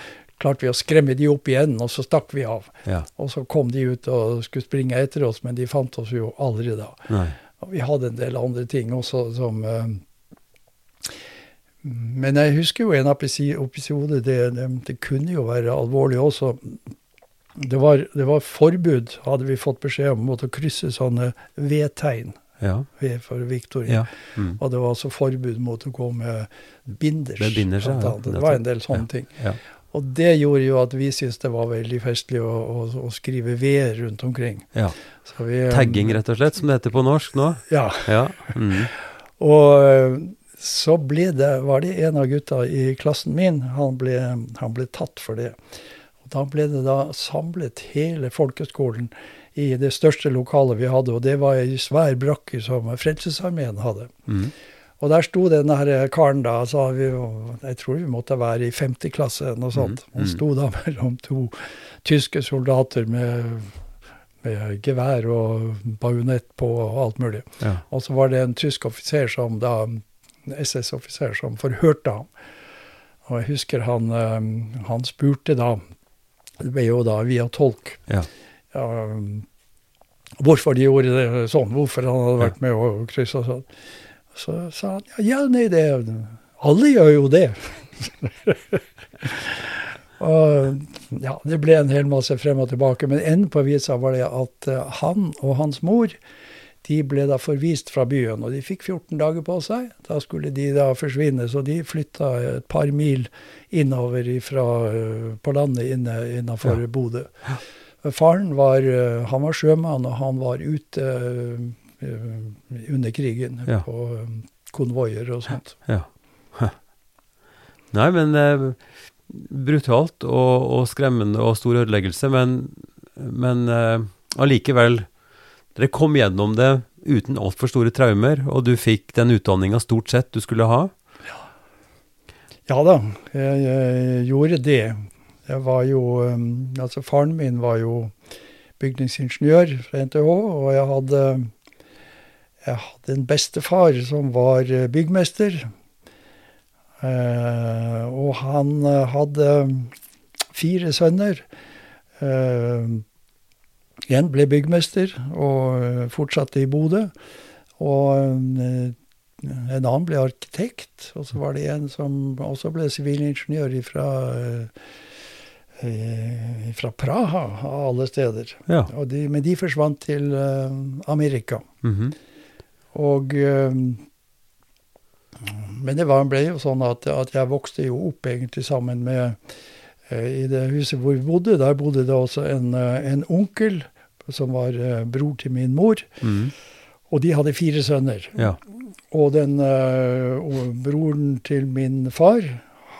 Speaker 2: klarte vi å skremme de opp igjen, og så stakk vi av. Ja. Og så kom de ut og skulle springe etter oss, men de fant oss jo aldri da. Nei. Og vi hadde en del andre ting også som men jeg husker jo en episode, det, det, det kunne jo være alvorlig også. Det var, det var, forbud, hadde vi fått beskjed om, mot å krysse sånne V-tegn. Ja. V for Victoria. Ja. Mm. Og det var altså forbud mot å gå med binders.
Speaker 1: Med binders ja,
Speaker 2: det var en del sånne ting. Og det gjorde jo at vi syntes det var veldig festlig å, å, å skrive V rundt omkring.
Speaker 1: Ja.
Speaker 2: Så vi, eh,
Speaker 1: Tagging, rett og slett, som det heter på norsk nå.
Speaker 2: Ja.
Speaker 1: Ja. [laughs] Mm.
Speaker 2: Og så ble det, var det en av gutta i klassen min, han ble, han ble tatt for det. Og da ble det da samlet hele folkeskolen i det største lokalet vi hadde, og det var ei svær brakke som Frelsesarmeen hadde.
Speaker 1: Mm.
Speaker 2: Og der sto den her karen da, så vi, jeg tror vi måtte være i femte klasse eller noe sånt.
Speaker 1: Mhm,
Speaker 2: Han
Speaker 1: mhm.
Speaker 2: sto da [laughs] mellom to tyske soldater med, med gevær og bajonett på og alt mulig.
Speaker 1: Ja.
Speaker 2: Og så var det en tysk offiser som da, SS-offiser som forhørte ham. Og jeg husker han, eh, han spurte da, det ble jo da via tolk,
Speaker 1: Ja.
Speaker 2: ja, hvorfor de gjorde det sånn, hvorfor han hadde vært med og sånn. Så sa han, ja, nei, det, alle gjør jo det. [laughs] og ja, det ble en hel masse frem og tilbake, men enden på visa var det at eh, han og hans mor, de ble da forvist fra byen, og de fikk 14 dager på seg. Da skulle de da forsvinne, så de flytta et par mil innover ifra, eh, på landet inne, innafor
Speaker 1: Ja.
Speaker 2: Bodø. Faren var, eh, han var sjømann, og han var ute eh, under krigen
Speaker 1: Ja.
Speaker 2: på konvoier og sånt.
Speaker 1: Ja. [laughs] Nei, men brutalt og, og skremmende og stor ødeleggelse, men, men allikevel Dere kom gjennom det uten altfor store traumer, og du fikk den utdanninga stort sett du skulle ha.
Speaker 2: Ja da, jeg, jeg gjorde det. Jeg var jo um, Altså, faren min var jo bygningsingeniør fra NTH, og jeg hadde jeg hadde en bestefar som var eh, byggmester. Eh, og han eh, hadde fire sønner. Eh, en ble byggmester og eh, fortsatte i Bodø. Og eh, en annen ble arkitekt, og så var det en som også ble sivilingeniør fra, fra Praha, av alle steder.
Speaker 1: Ja.
Speaker 2: Og de, men de forsvant til eh, Amerika.
Speaker 1: -hmm.
Speaker 2: Og eh, Men det var, ble jo sånn at, at jeg vokste jo opp egentlig sammen med eh, I det huset hvor vi bodde, der bodde det også en, eh, en onkel som var eh, bror til min mor.
Speaker 1: Mm.
Speaker 2: Og de hadde fire sønner.
Speaker 1: Ja.
Speaker 2: Og den øh, og broren til min far,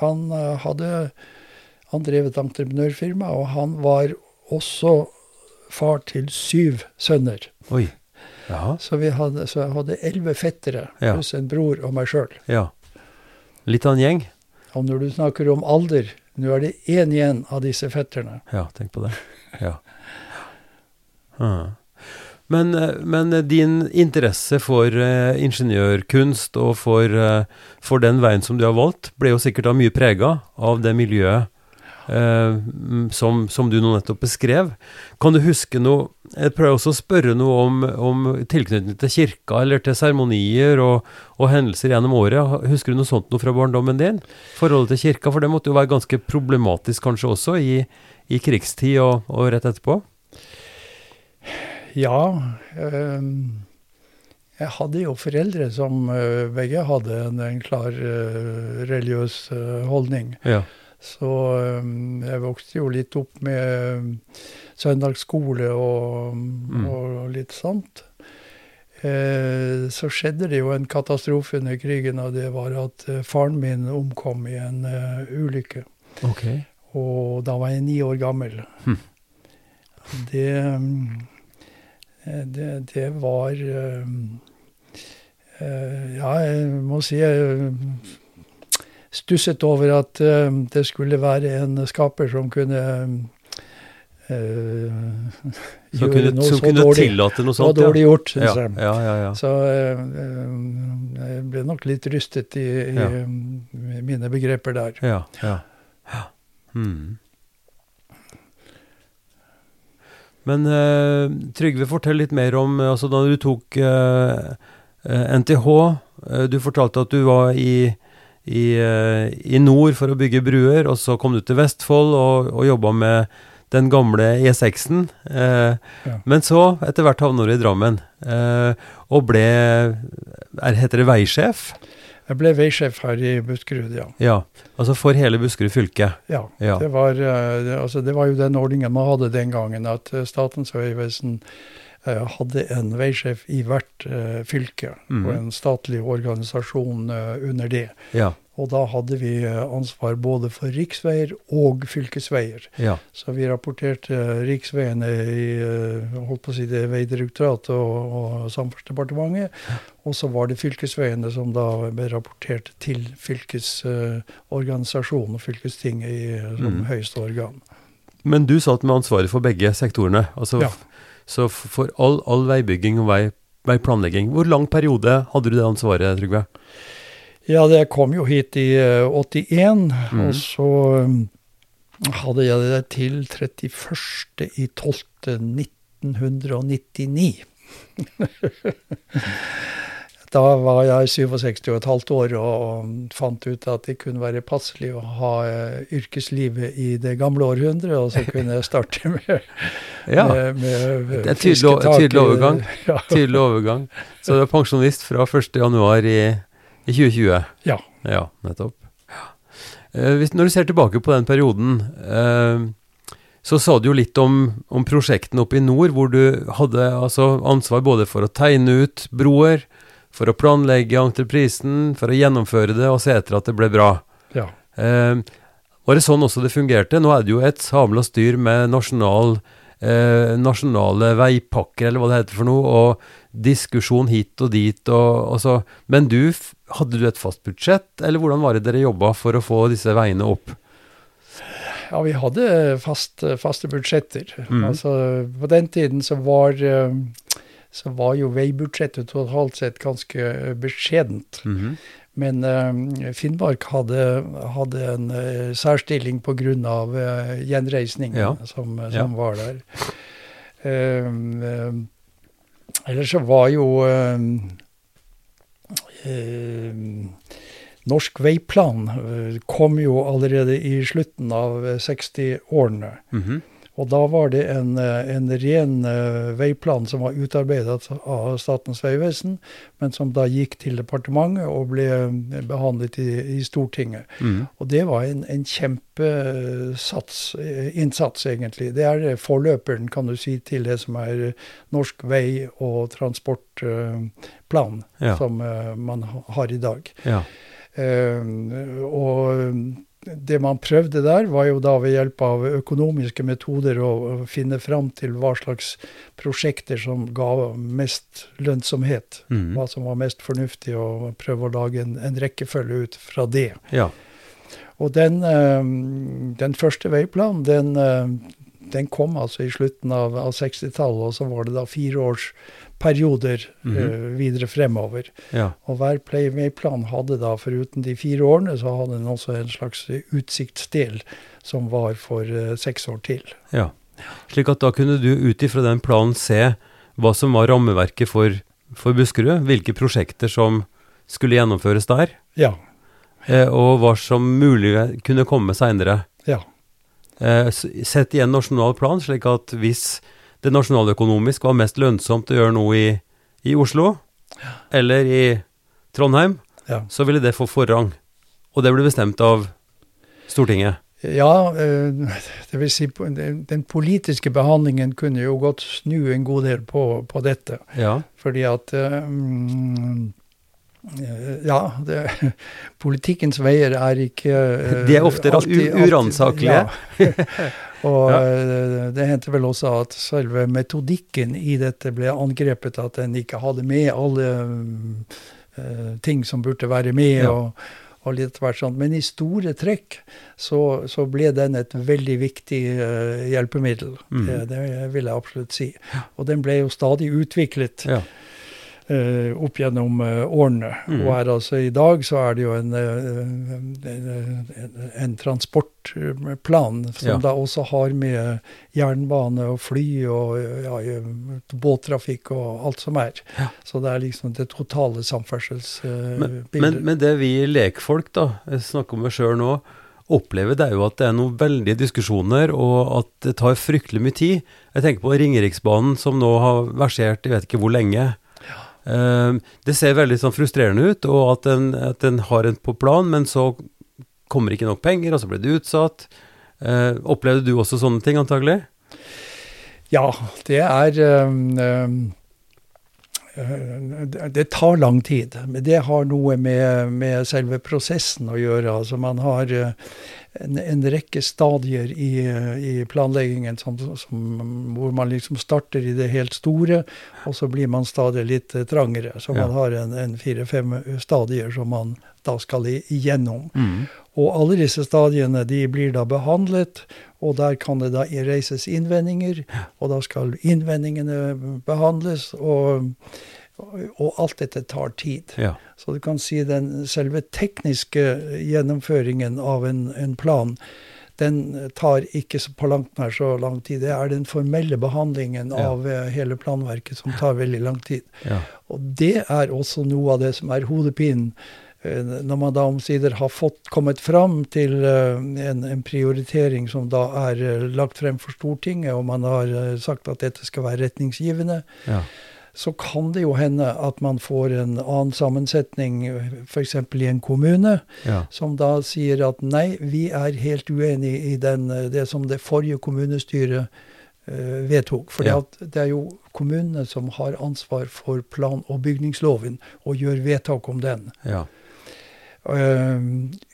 Speaker 2: han øh, hadde Han drev et entreprenørfirma, og han var også far til syv sønner.
Speaker 1: Oi. Ja.
Speaker 2: Så, vi hadde, så jeg hadde elleve fettere,
Speaker 1: Ja.
Speaker 2: pluss en bror og meg sjøl.
Speaker 1: ja. Litt av en gjeng.
Speaker 2: Og når du snakker om alder, nå er det én igjen av disse fetterne.
Speaker 1: Ja, tenk på det. Ja. Men, men din interesse for uh, ingeniørkunst og for, uh, for den veien som du har valgt, ble jo sikkert da mye prega av det miljøet mm, som, som du nå nettopp beskrev. Kan du huske noe Jeg prøver også å spørre noe om, om tilknytning til kirka eller til seremonier og, og hendelser gjennom året. Husker du noe sånt noe fra barndommen din? Forholdet til kirka, for det måtte jo være ganske problematisk kanskje også i, i krigstid og, og rett etterpå?
Speaker 2: Ja. øhm, jeg hadde jo foreldre som øh, begge hadde en, en klar øh, religiøs holdning.
Speaker 1: Ja.
Speaker 2: Så jeg vokste jo litt opp med søndagsskole og,
Speaker 1: Mm.
Speaker 2: og litt sånt. Eh, så skjedde det jo en katastrofe under krigen, og det var at eh, faren min omkom i en eh, ulykke.
Speaker 1: Ok.
Speaker 2: Og da var jeg ni år gammel.
Speaker 1: Hm.
Speaker 2: Det, eh, det Det var um, eh, Ja, jeg må si jeg stusset over at det skulle være en skaper som kunne eh,
Speaker 1: Som kunne,
Speaker 2: noe
Speaker 1: som
Speaker 2: så
Speaker 1: kunne
Speaker 2: dårlig.
Speaker 1: tillate noe
Speaker 2: Det var
Speaker 1: sånt?
Speaker 2: dårlig gjort, syns
Speaker 1: ja.
Speaker 2: jeg.
Speaker 1: Ja, ja.
Speaker 2: Så eh, eh, jeg ble nok litt rystet i, i mine begreper der.
Speaker 1: ja, ja. ja. Hmm. Men uh, Trygve, fortell litt mer om eh, altså da du tok uh, eh, NTH. Uh, du fortalte at du var i, i, i nord for å bygge bruer, og så kom du til Vestfold og, og jobba med den gamle E6-en. Eh,
Speaker 2: Ja.
Speaker 1: Men så, etter hvert, havna du i Drammen, og ble er, Heter det veisjef?
Speaker 2: Jeg ble veisjef her i Buskerud, ja.
Speaker 1: Ja, Altså for hele Buskerud fylke?
Speaker 2: Ja.
Speaker 1: Ja.
Speaker 2: Det, var, eh, det, altså, det var jo den ordningen man hadde den gangen, at eh, Statens vegvesen eh, hadde en veisjef i hvert eh, fylke,
Speaker 1: mm.
Speaker 2: og en statlig organisasjon eh, under det.
Speaker 1: Ja.
Speaker 2: Og da hadde vi eh, ansvar både for riksveier og fylkesveier.
Speaker 1: ja.
Speaker 2: Så vi rapporterte eh, riksveiene i eh, holdt på å si det Vegdirektoratet og, og Samferdselsdepartementet. Og så var det fylkesveiene som da ble rapportert til fylkesorganisasjonen og fylkestinget i, som
Speaker 1: mm.
Speaker 2: høyeste organ.
Speaker 1: Men du satt med ansvaret for begge sektorene. Altså,
Speaker 2: Ja.
Speaker 1: Så for all, all veibygging og vei, veiplanlegging, hvor lang periode hadde du det ansvaret, Trygve?
Speaker 2: Ja, det kom jo hit i eh, 81,
Speaker 1: mm.
Speaker 2: og så um, hadde jeg det til 31. i 12. 1999. [laughs] da var jeg 67 og et halvt år og fant ut at det kunne være passelig å ha eh, yrkeslivet i det gamle århundret, og så kunne jeg starte [laughs] med, [laughs]
Speaker 1: Ja,
Speaker 2: med, med
Speaker 1: Det er tydelig tydelig overgang.
Speaker 2: Ja.
Speaker 1: tydelig overgang. Så du er pensjonist fra 1. januar i, i 2020?
Speaker 2: Ja.
Speaker 1: Ja, nettopp. Ja. Eh, hvis, når du ser tilbake på den perioden, eh, så sa du jo litt om, om prosjektene oppe i nord, hvor du hadde altså ansvar både for å tegne ut broer, for å planlegge entreprisen, for å gjennomføre det og se etter at det ble bra.
Speaker 2: ja.
Speaker 1: Eh, var det sånn også det fungerte? Nå er det jo et samla styr med nasjonal, eh, nasjonale veipakker, eller hva det heter for noe, og diskusjon hit og dit. Og, og så. Men du, hadde du et fast budsjett, eller hvordan var det dere jobba for å få disse veiene opp?
Speaker 2: Ja, vi hadde fast, faste budsjetter.
Speaker 1: Mm.
Speaker 2: Altså, på den tiden så var, eh, så var jo veibudsjettet totalt sett ganske eh, beskjedent.
Speaker 1: Mhm.
Speaker 2: Men uh, Finnmark hadde, hadde en uh, særstilling pga. Uh, gjenreisningen
Speaker 1: Ja.
Speaker 2: som,
Speaker 1: Ja.
Speaker 2: var der. Eh, ellers så var jo eh, eh, Norsk veiplan eh, kom jo allerede i slutten av eh, 60-årene.
Speaker 1: Mhm.
Speaker 2: Og da var det en, eh, en ren eh, veiplan som var utarbeidet av Statens vegvesen, men som da gikk til departementet og ble eh, behandlet i, i Stortinget.
Speaker 1: Mm.
Speaker 2: Og det var en, en kjempesats, eh, innsats, egentlig. Det er forløperen, kan du si, til det som er norsk vei- og transportplan,
Speaker 1: Ja.
Speaker 2: som man har i dag.
Speaker 1: ja.
Speaker 2: Uh, og det man prøvde der, var jo da ved hjelp av økonomiske metoder å finne fram til hva slags prosjekter som ga mest lønnsomhet.
Speaker 1: Mm.
Speaker 2: Hva som var mest fornuftig, og prøve å lage en, en rekkefølge ut fra det.
Speaker 1: ja.
Speaker 2: Og den, eh, den første veiplanen, den, eh, den kom altså i slutten av, av 60-tallet, og så var det da fireårsperioder
Speaker 1: Mhm.
Speaker 2: eh, videre fremover.
Speaker 1: ja.
Speaker 2: Og hver Playmay-plan hadde da, foruten de fire årene, så hadde den også en slags utsiktsdel som var for uh, seks år til.
Speaker 1: Ja. Slik at da kunne du ut ifra den planen se hva som var rammeverket for, for Buskerud, hvilke prosjekter som skulle gjennomføres der,
Speaker 2: Ja.
Speaker 1: Uh, og hva som mulig kunne komme seinere.
Speaker 2: Ja.
Speaker 1: Eh, sett i en nasjonal plan, slik at hvis det nasjonaløkonomisk var mest lønnsomt å gjøre noe i, i Oslo, eller i Trondheim,
Speaker 2: Ja.
Speaker 1: så ville det få forrang. Og det ble bestemt av Stortinget.
Speaker 2: Ja, eh, det vil si den, politiske behandlingen kunne jo godt snu en god del på, på dette.
Speaker 1: Ja.
Speaker 2: Fordi at eh, Ja, det, [laughs] politikkens veier er ikke eh,
Speaker 1: De er ofte alltid, uransakelige.
Speaker 2: Ja. [laughs] Og
Speaker 1: Ja.
Speaker 2: eh, det hendte vel også at selve metodikken i dette ble angrepet, at den ikke hadde med alle eh, ting som burde være med.
Speaker 1: Ja.
Speaker 2: og og litt hvert sånt. Men i store trekk så, så ble den et veldig viktig uh, hjelpemiddel.
Speaker 1: Mm.
Speaker 2: Det, det vil jeg absolutt si. Og den ble jo stadig utviklet
Speaker 1: Ja.
Speaker 2: Eh, opp gjennom eh, årene.
Speaker 1: Mm.
Speaker 2: Og er altså i dag så er det jo en, eh, en, en transportplan som
Speaker 1: Ja.
Speaker 2: da også har med jernbane og fly og ja, båttrafikk og alt som er.
Speaker 1: Ja.
Speaker 2: Så det er liksom det totale
Speaker 1: Men,
Speaker 2: samferdselsbildet.
Speaker 1: men, men det vi lekfolk, da, jeg snakker om meg sjøl nå, opplever det er jo at det er noen veldige diskusjoner, og at det tar fryktelig mye tid. Jeg tenker på Ringeriksbanen, som nå har versert jeg vet ikke hvor lenge. Eh, det ser veldig sånn frustrerende ut, og at en, at en har en på plan, men så kommer ikke nok penger, og så blir det utsatt. Eh, opplevde du også sånne ting, antagelig?
Speaker 2: Ja, det er um, det tar lang tid. Men det har noe med, med, selve prosessen å gjøre. Altså man har en, en rekke stadier i, i planleggingen som, som, hvor man liksom starter i det helt store, og så blir man stadig litt trangere. Så man har en, en fire-fem stadier som man da skal igjennom. Mm. Og alle disse stadiene de blir da behandlet, og der kan det da reises innvendinger. Og da skal innvendingene behandles, og, og alt dette tar tid. Ja. Så du kan si den selve tekniske gjennomføringen av en, en plan, den tar ikke på langt nær så lang tid. Det er den formelle behandlingen ja. av eh, hele planverket som tar veldig lang tid. Ja. Og det er også noe av det som er hodepinen når man da omsider har fått kommet fram til eh, en, en, prioritering som da er eh, lagt frem for Stortinget, og man har sagt at dette skal være retningsgivende, ja. så kan det jo hende at man får en annen sammensetning, f.eks. i en kommune, ja. som da sier at nei, vi er helt uenig i den, det som det forrige kommunestyret vedtok. For ja. det er jo kommunene som har ansvar for plan- og bygningsloven, og gjør vedtak om den. Ja. Uh,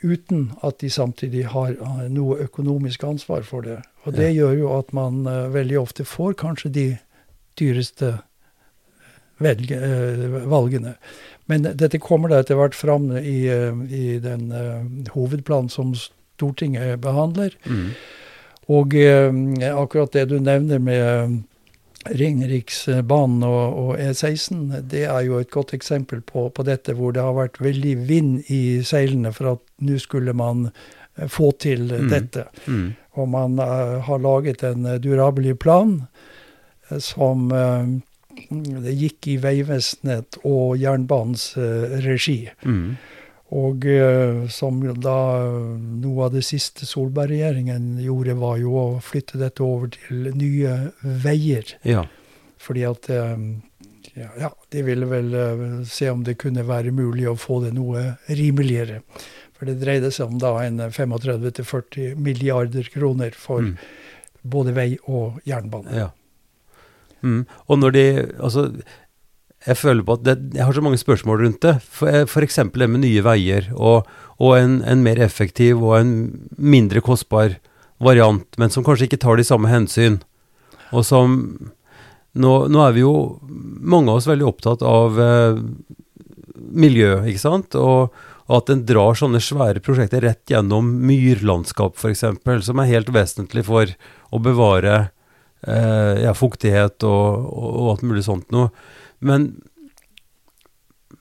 Speaker 2: uten at de samtidig har uh, noe økonomisk ansvar for det. Og det ja. gjør jo at man uh, veldig ofte får kanskje de dyreste velge, valgene. Men dette kommer da etter hvert fram i, i den hovedplanen som Stortinget behandler. Mm. Og akkurat det du nevner med Ringeriksbanen og, og, E16 det er jo et godt eksempel på, på, dette, hvor det har vært veldig vind i seilene for at nå skulle man eh, få til mm. dette. Mm. Og man uh, har laget en durabelig plan uh, som uh, det gikk i Vegvesenet og jernbanens regi. Mm. Og uh, som da noe av det siste Solberg-regjeringen gjorde, var jo å flytte dette over til Nye Veier. Ja. Fordi at um, ja, ja, de ville vel se om det kunne være mulig å få det noe rimeligere. For det dreide seg om da en 35-40 milliarder kroner for mm. både vei og jernbane. Ja.
Speaker 1: Mm. Og når de Altså jeg føler på at det, jeg har så mange spørsmål rundt det. F.eks. det med nye veier og, og en, en, mer effektiv og en mindre kostbar variant, men som kanskje ikke tar de samme hensyn. Og som Nå, nå er vi jo mange av oss veldig opptatt av eh, miljø, ikke sant? Og, og at en drar sånne svære prosjekter rett gjennom myrlandskap, f.eks., som er helt vesentlig for å bevare eh, ja, fuktighet og, og, og alt mulig sånt noe. Men,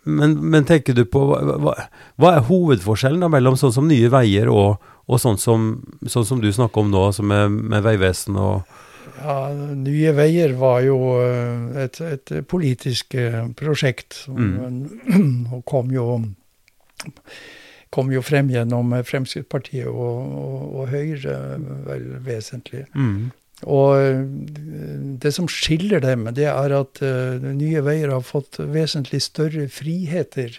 Speaker 1: men, men tenker du på hva, hva, er hovedforskjellen da, mellom sånn som Nye Veier og, og sånn, som, sånn, som, du snakker om nå, altså med, med Vegvesen og
Speaker 2: ja, Nye Veier var jo eh, et, et politisk eh, prosjekt. Mm. [clears throat] Og kom jo, kom jo frem gjennom Fremskrittspartiet og, og, og Høyre, vel vesentlig. Mm. Og eh, det som skiller dem, det er at uh, Nye Veier har fått vesentlig større friheter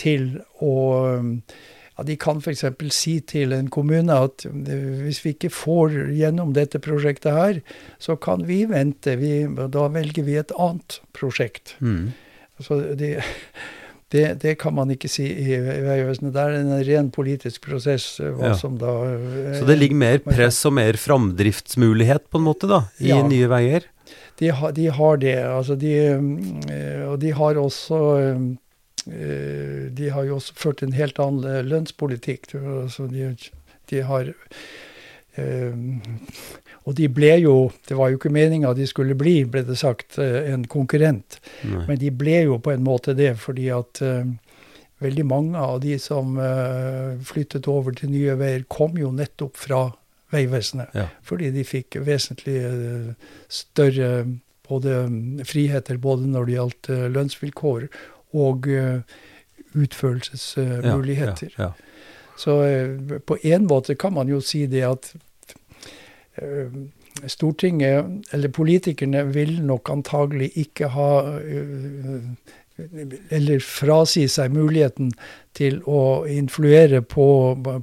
Speaker 2: til å ja, De kan f.eks. si til en kommune at hvis vi ikke får gjennom dette prosjektet her, så kan vi vente. Vi, da velger vi et annet prosjekt. Mm. Så de, det, det, kan man ikke si i Vegvesenet. Det er en ren politisk prosess. Eh, hva ja. som da...
Speaker 1: Eh, Så det ligger mer press og mer framdriftsmulighet på en måte da, i ja. Nye Veier?
Speaker 2: De, ha, de, har det. Altså de, eh, og de har også De har jo også ført en helt annen lønnspolitikk. Altså de, de har og de ble jo Det var jo ikke meninga de skulle bli, ble det sagt, eh, en konkurrent. Nei. Men de ble jo på en måte det, fordi at uh, veldig mange av de som uh, flyttet over til Nye Veier, kom jo nettopp fra Vegvesenet. Ja. Fordi de fikk vesentlig uh, større både friheter både når det gjaldt lønnsvilkår og utførelsesmuligheter. Ja, ja, Så på en måte kan man jo si det at Stortinget, eller politikerne, vil nok antagelig ikke ha uh, eller frasi seg muligheten til å influere på,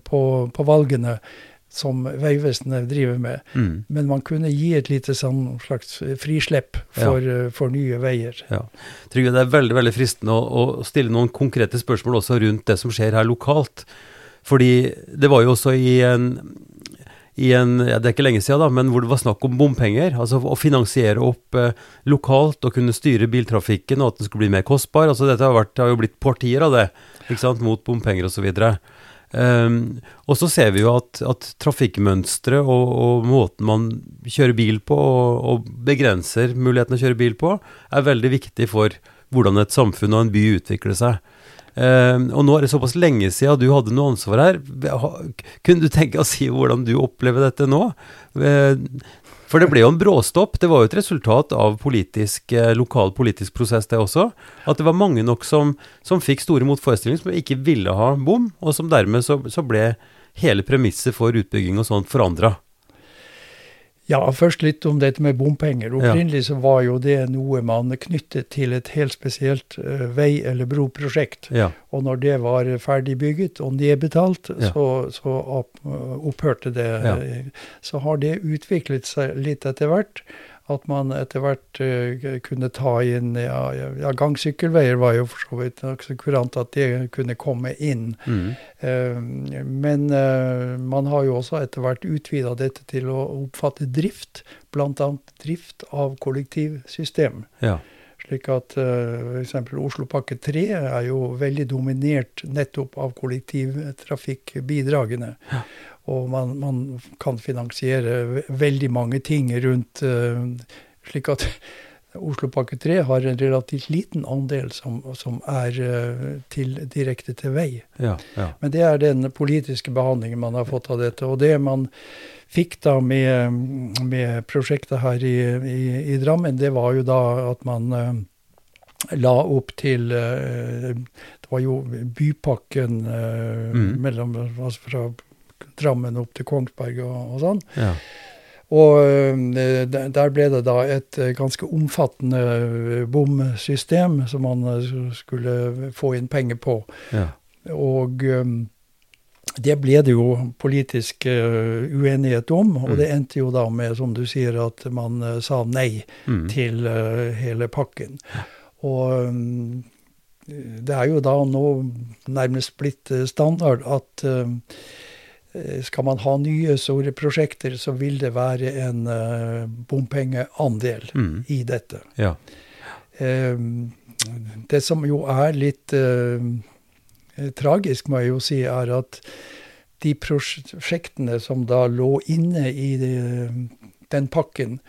Speaker 2: på, på valgene som Vegvesenet driver med.
Speaker 1: Mm.
Speaker 2: Men man kunne gi et lite sånn slags frislepp for, ja. for nye veier.
Speaker 1: Ja. Trygve, det er veldig veldig fristende å, å stille noen konkrete spørsmål også rundt det som skjer her lokalt. Fordi det var jo også i en, i en ja, Det er ikke lenge siden, da, men hvor det var snakk om bompenger. Altså å finansiere opp eh, lokalt og kunne styre biltrafikken, og at den skulle bli mer kostbar. Altså Dette har, vært, har jo blitt partier av det, ikke sant, mot bompenger osv. Um, og så ser vi jo at, at trafikkmønsteret og, og, måten man kjører bil på, og, og, begrenser muligheten å kjøre bil på, er veldig viktig for hvordan et samfunn og en by utvikler seg. Um, og nå er det såpass lenge siden du hadde noe ansvar her. Kunne du tenke å si hvordan du opplever dette nå? Uh, for det ble jo en bråstopp. Det var jo et resultat av politisk, eh, lokal politisk prosess, det også. At det var mange nok som, som fikk store motforestillinger, som ikke ville ha bom, og som dermed så, så ble hele premisset for utbygging og sånt forandra.
Speaker 2: Ja, først litt om dette med bompenger. Opprinnelig så var jo det noe man knyttet til et helt spesielt uh, vei- eller broprosjekt.
Speaker 1: Ja.
Speaker 2: Og når det var ferdig bygget og nedbetalt,
Speaker 1: Ja.
Speaker 2: så, så opp, opphørte det.
Speaker 1: Ja.
Speaker 2: Så har det utviklet seg litt etter hvert. At man etter hvert uh, kunne ta inn ja, ja, gangsykkelveier var jo for så vidt nokså kurant at de kunne komme inn.
Speaker 1: Mm.
Speaker 2: Eh, Men eh, man har jo også etter hvert utvida dette til å oppfatte drift, bl.a. drift av kollektivsystem.
Speaker 1: Ja.
Speaker 2: Slik at uh, f.eks. Oslopakke 3 er jo veldig dominert nettopp av kollektivtrafikkbidragene. Og man, man kan finansiere veldig mange ting rundt uh, slik at Oslopakke 3 har en relativt liten andel som, som er uh, til, direkte til vei.
Speaker 1: Ja. Ja.
Speaker 2: Men det er den politiske behandlingen man har fått av dette. Og det man fikk da med, med prosjektet her i, i, i Drammen, det var jo da at man uh, la opp til eh, Det var jo bypakken eh,
Speaker 1: Mhm.
Speaker 2: mellom, altså fra Drammen opp til Kongsberg og, og sånn.
Speaker 1: ja.
Speaker 2: Og eh, der ble det da et eh, ganske omfattende eh, bomsystem som man eh, skulle få inn penger på.
Speaker 1: ja.
Speaker 2: Og um, det ble det jo politisk uenighet om, og
Speaker 1: Mm.
Speaker 2: det endte jo da med, som du sier, at man sa nei
Speaker 1: Mm.
Speaker 2: til hele pakken. Og um, det er jo da nå nærmest blitt standard at um, skal man ha nye store prosjekter, så vil det være en uh, bompengeandel
Speaker 1: Mm.
Speaker 2: i dette.
Speaker 1: ja.
Speaker 2: Um, det som jo er litt uh, tragisk, må jeg jo si, er at de prosjektene som da lå inne i den pakken,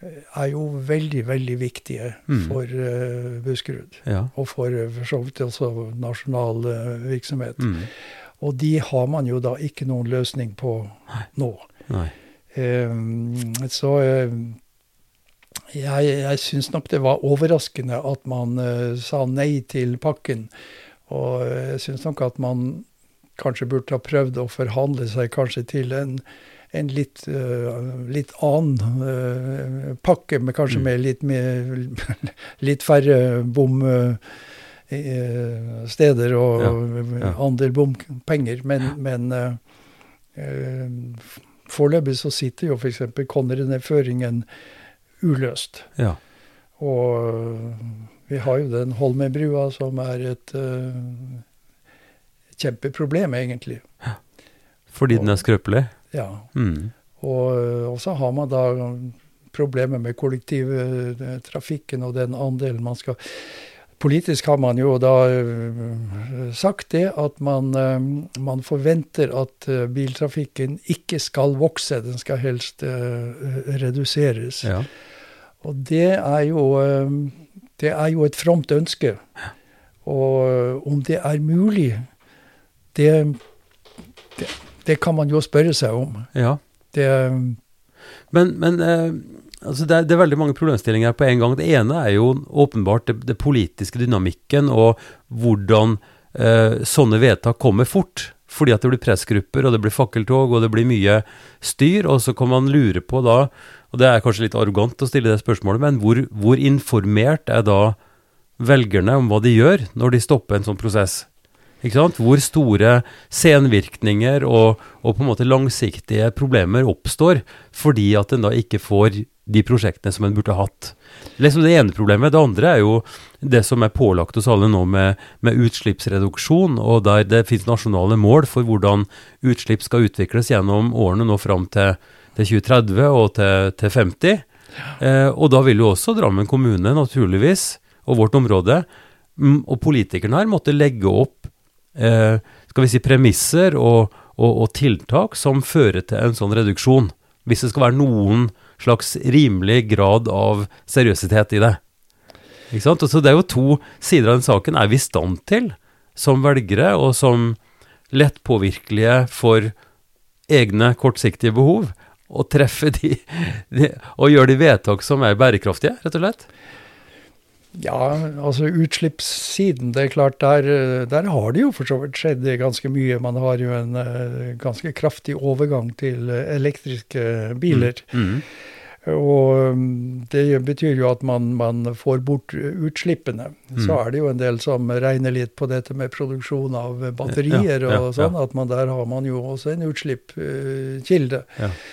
Speaker 2: eh, er jo veldig, veldig viktige
Speaker 1: Mm.
Speaker 2: for uh, Buskerud.
Speaker 1: ja.
Speaker 2: Og for eh, for så vidt også nasjonal eh, virksomhet.
Speaker 1: Mm.
Speaker 2: Og de har man jo da ikke noen løsning på nå.
Speaker 1: Nei.
Speaker 2: Um, så eh, jeg, jeg syns nok det var overraskende at man eh, sa nei til pakken. Og jeg syns nok at man kanskje burde ha prøvd å forhandle seg kanskje til en, en litt, uh, litt annen uh, pakke, med kanskje
Speaker 1: Mm.
Speaker 2: med litt, med, [laughs] litt færre bomsteder og
Speaker 1: Ja,
Speaker 2: andel bompenger. Men, men eh, eh, foreløpig så sitter jo f.eks. Konnerudføringen uløst.
Speaker 1: Ja.
Speaker 2: Og vi har jo den Holmenbrua som er et uh, kjempeproblem, egentlig.
Speaker 1: Fordi den er skrøpelig?
Speaker 2: Ja.
Speaker 1: Mm.
Speaker 2: Og, og så har man da problemer med kollektivtrafikken og den andelen man skal Politisk har man jo da øh, sagt det at man, øh, man forventer at øh, biltrafikken ikke skal vokse, den skal helst reduseres.
Speaker 1: Ja.
Speaker 2: Og det er jo eh, Det er jo et fromt ønske. Og eh, om det er mulig, det, det, det kan man jo spørre seg om.
Speaker 1: ja.
Speaker 2: Det,
Speaker 1: Men, men eh, altså det, er, det er veldig mange problemstillinger på en gang. Det ene er jo åpenbart det, det politiske dynamikken og hvordan eh, sånne vedtak kommer fort. Fordi at det blir pressgrupper, og det blir fakkeltog, og det blir mye styr. Og så kan man lure på da, og det er kanskje litt arrogant å stille det spørsmålet, men hvor, hvor informert er da velgerne om hva de gjør når de stopper en sånn prosess. Hvor store senvirkninger og, og, på en måte langsiktige problemer oppstår fordi at en da ikke får de prosjektene som en burde hatt. Liksom det ene problemet. Det andre er jo det som er pålagt oss alle nå med, med utslippsreduksjon, og der det finnes nasjonale mål for hvordan utslipp skal utvikles gjennom årene nå fram til, til 2030 og til, til 50. Eh, og da vil jo også Drammen kommune, naturligvis, og vårt område, og politikerne her, måtte legge opp eh, skal vi si, premisser og, og, og, tiltak som fører til en sånn reduksjon. Hvis det skal være noen slags rimelig grad av seriøsitet i det. Ikke sant? Og så Det er jo to sider av den saken. Er vi i stand til, som velgere og som lettpåvirkelige for egne kortsiktige behov, å treffe de, de og gjøre de vedtak som er bærekraftige, rett og slett?
Speaker 2: Ja, altså utslippssiden, det er klart, der, der har det jo for så vidt skjedd ganske mye. Man har jo en uh, ganske kraftig overgang til elektriske biler. Mm. Mm. Og um, det betyr jo at man, man får bort utslippene. Mm. Så er det jo en del som regner litt på dette med produksjon av batterier ja, ja, og sånn, ja. at man der har man jo også en utslippskilde. Uh,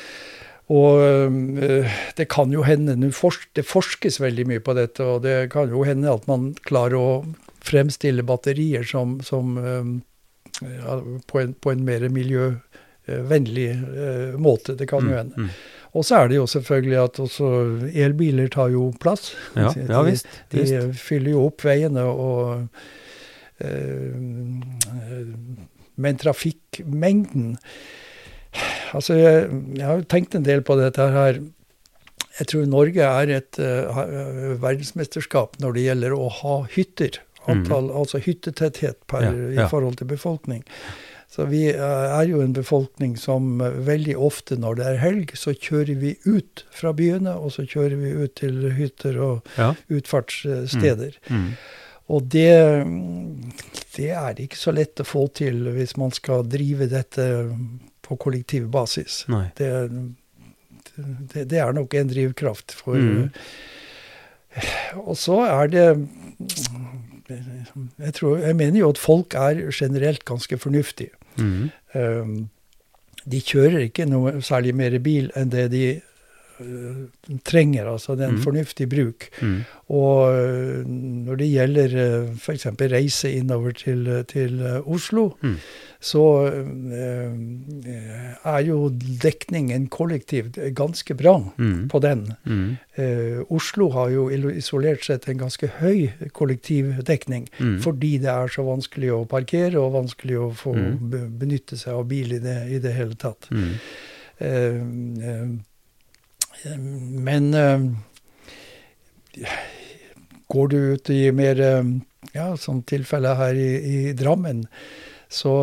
Speaker 2: og øh, det kan jo hende Det forskes veldig mye på dette, og det kan jo hende at man klarer å fremstille batterier som, som øh, ja, på, en, på, en, mer miljøvennlig øh, måte. Det kan jo mm, hende. Mm. Og så er det jo selvfølgelig at også elbiler tar jo plass.
Speaker 1: Ja, de, ja visst,
Speaker 2: visst. De fyller jo opp veiene og Men trafikkmengden Altså, jeg, jeg har tenkt en del på dette her. Jeg tror Norge er et uh, verdensmesterskap når det gjelder å ha hytter. Antall, mm. Altså hyttetetthet per, ja, ja. i forhold til befolkning. Så vi uh, er jo en befolkning som veldig ofte når det er helg, så kjører vi ut fra byene, og så kjører vi ut til hytter og ja. utfartssteder. Mm. Mm. Og det, det er ikke så lett å få til hvis man skal drive dette på kollektiv basis. Det, det, det, er nok en drivkraft for mm. Og så er det jeg, tror, jeg, mener jo at folk er generelt ganske fornuftige. Mm. Um, de kjører ikke noe særlig mer bil enn det de uh, trenger. Altså det er en mm. fornuftig bruk. Mm. Og uh, når det gjelder uh, f.eks. reise innover til, til Oslo, mm så eh, er jo dekningen kollektivt ganske bra mm. på den. Mm. Eh, Oslo har jo isolert sett en ganske høy kollektivdekning mm. fordi det er så vanskelig å parkere og vanskelig å få mm. benytte seg av bil i det, i det hele tatt. Mm. Eh, eh, men eh, går du ut i mer ja, som tilfellet her i, i Drammen, så,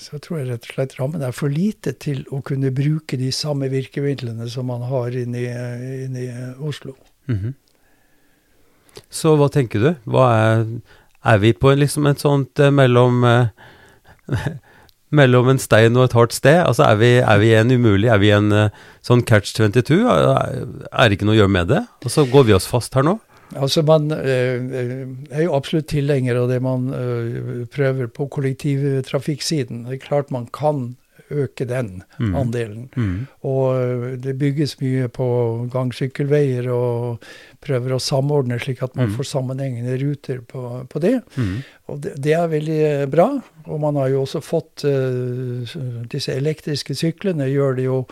Speaker 2: så tror jeg rett og slett rammen er for lite til å kunne bruke de samme virkemidlene som man har inne i, Oslo. Mm -hmm.
Speaker 1: Så hva tenker du? Hva er, er vi på liksom et sånt eh, mellom eh, [laughs] mellom en stein og et hardt sted? Altså Er vi, er vi en umulig Er vi en eh, sånn catch 22? Er det ikke noe å gjøre med det? Og så går vi oss fast her nå?
Speaker 2: Altså Man øh, er jo absolutt tilhenger av det man øh, prøver på kollektivtrafikksiden. Det er klart man kan øke den mm. andelen. Mm. Og det bygges mye på gang-sykkelveier og prøver å samordne slik at man mm. får sammenhengende ruter på, på det. Mm. Og det, det, er veldig bra. Og man har jo også fått uh, disse elektriske syklene gjør det jo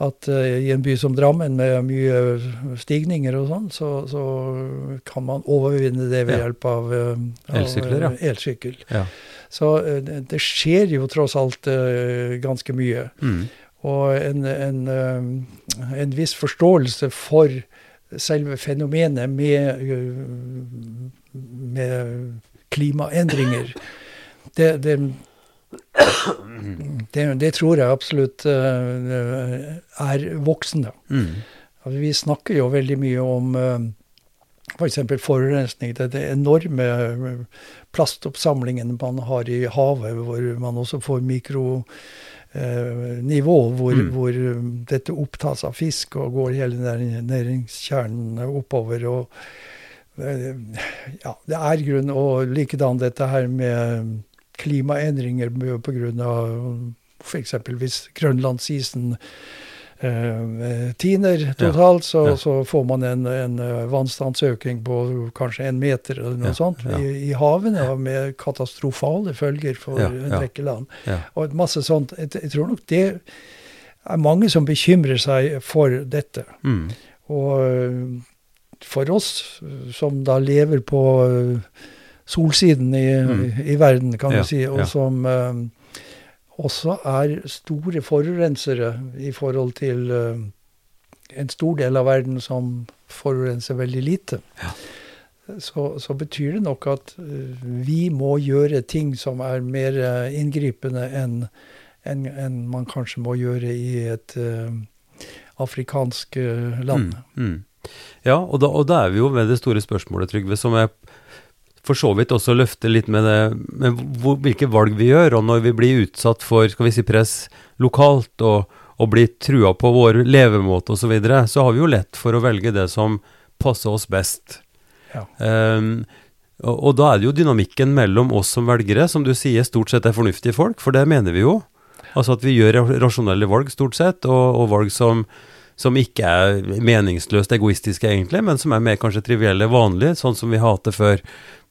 Speaker 2: at uh, i en by som Drammen med mye stigninger og sånn, så, så, kan man overvinne det ved hjelp av, uh,
Speaker 1: Elsykler,
Speaker 2: ja. elsykkel. Ja. Så uh, det skjer jo tross alt ganske mye. Mm. Og en, en, en, viss forståelse for selve fenomenet med, med klimaendringer. Det, det det, det, tror jeg absolutt uh, er voksende. Mm. Vi snakker jo veldig mye om uh, eh, f.eks. For forurensning. Det, det enorme eh, plastoppsamlingen man har i havet, hvor man også får mikronivå, hvor, mm. hvor, dette opptas av fisk og går hele næringskjernen oppover. og ja, det er grunn, og likedan dette her med klimaendringer pga. f.eks. grønlandsisen eh, tiner totalt, så, ja. så, får man en, en eh, vannstandsøkning på kanskje en meter eller noe ja, sånt ja. i, i havene, med katastrofale følger for en rekke land. Og masse sånt. Jeg, tror nok det er mange som bekymrer seg for dette. Mm. Og eh, for oss som da lever på solsiden i, mm. i, i verden, kan ja, du si, og ja. som um, også er store forurensere i forhold til uh, en stor del av verden som forurenser veldig lite. Ja. Så, så, betyr det nok at uh, vi må gjøre ting som er mer uh, inngripende enn en, en man kanskje må gjøre i et afrikansk land. Mm, mm.
Speaker 1: Ja, og da, og da, er vi jo ved det store spørsmålet, Trygve, som jeg for så vidt også løfte litt med, det, med hvor, hvilke valg vi gjør, og når vi blir utsatt for skal vi si, press lokalt og, og blir trua på vår levemåte osv., så, videre, så har vi jo lett for å velge det som passer oss best. Ja. Um, og, og, da er det jo dynamikken mellom oss som velgere, som du sier stort sett er fornuftige folk, for det mener vi jo. Altså at vi gjør rasjonelle valg stort sett, og, og valg som, som ikke er meningsløst egoistiske, egentlig, men som er mer kanskje trivielle, vanlige, sånn som vi hater før.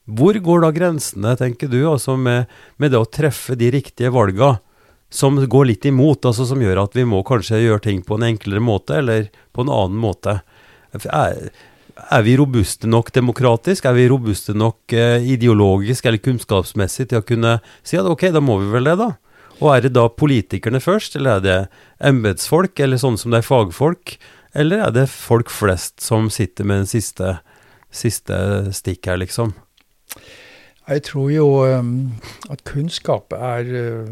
Speaker 1: Hvor går da grensene, tenker du, altså med, med det å treffe de riktige valga som går litt imot, altså som gjør at vi må kanskje gjøre ting på en enklere måte, eller på en annen måte? Er, er vi robuste nok demokratisk? Er vi robuste nok eh, ideologisk eller kunnskapsmessig til å kunne si at ok, da må vi vel det, da? Og er det da politikerne først, eller er det embetsfolk, eller sånn som det er fagfolk? Eller er det folk flest som sitter med den siste, siste stikk her, liksom?
Speaker 2: Jeg tror jo um, at kunnskap er uh,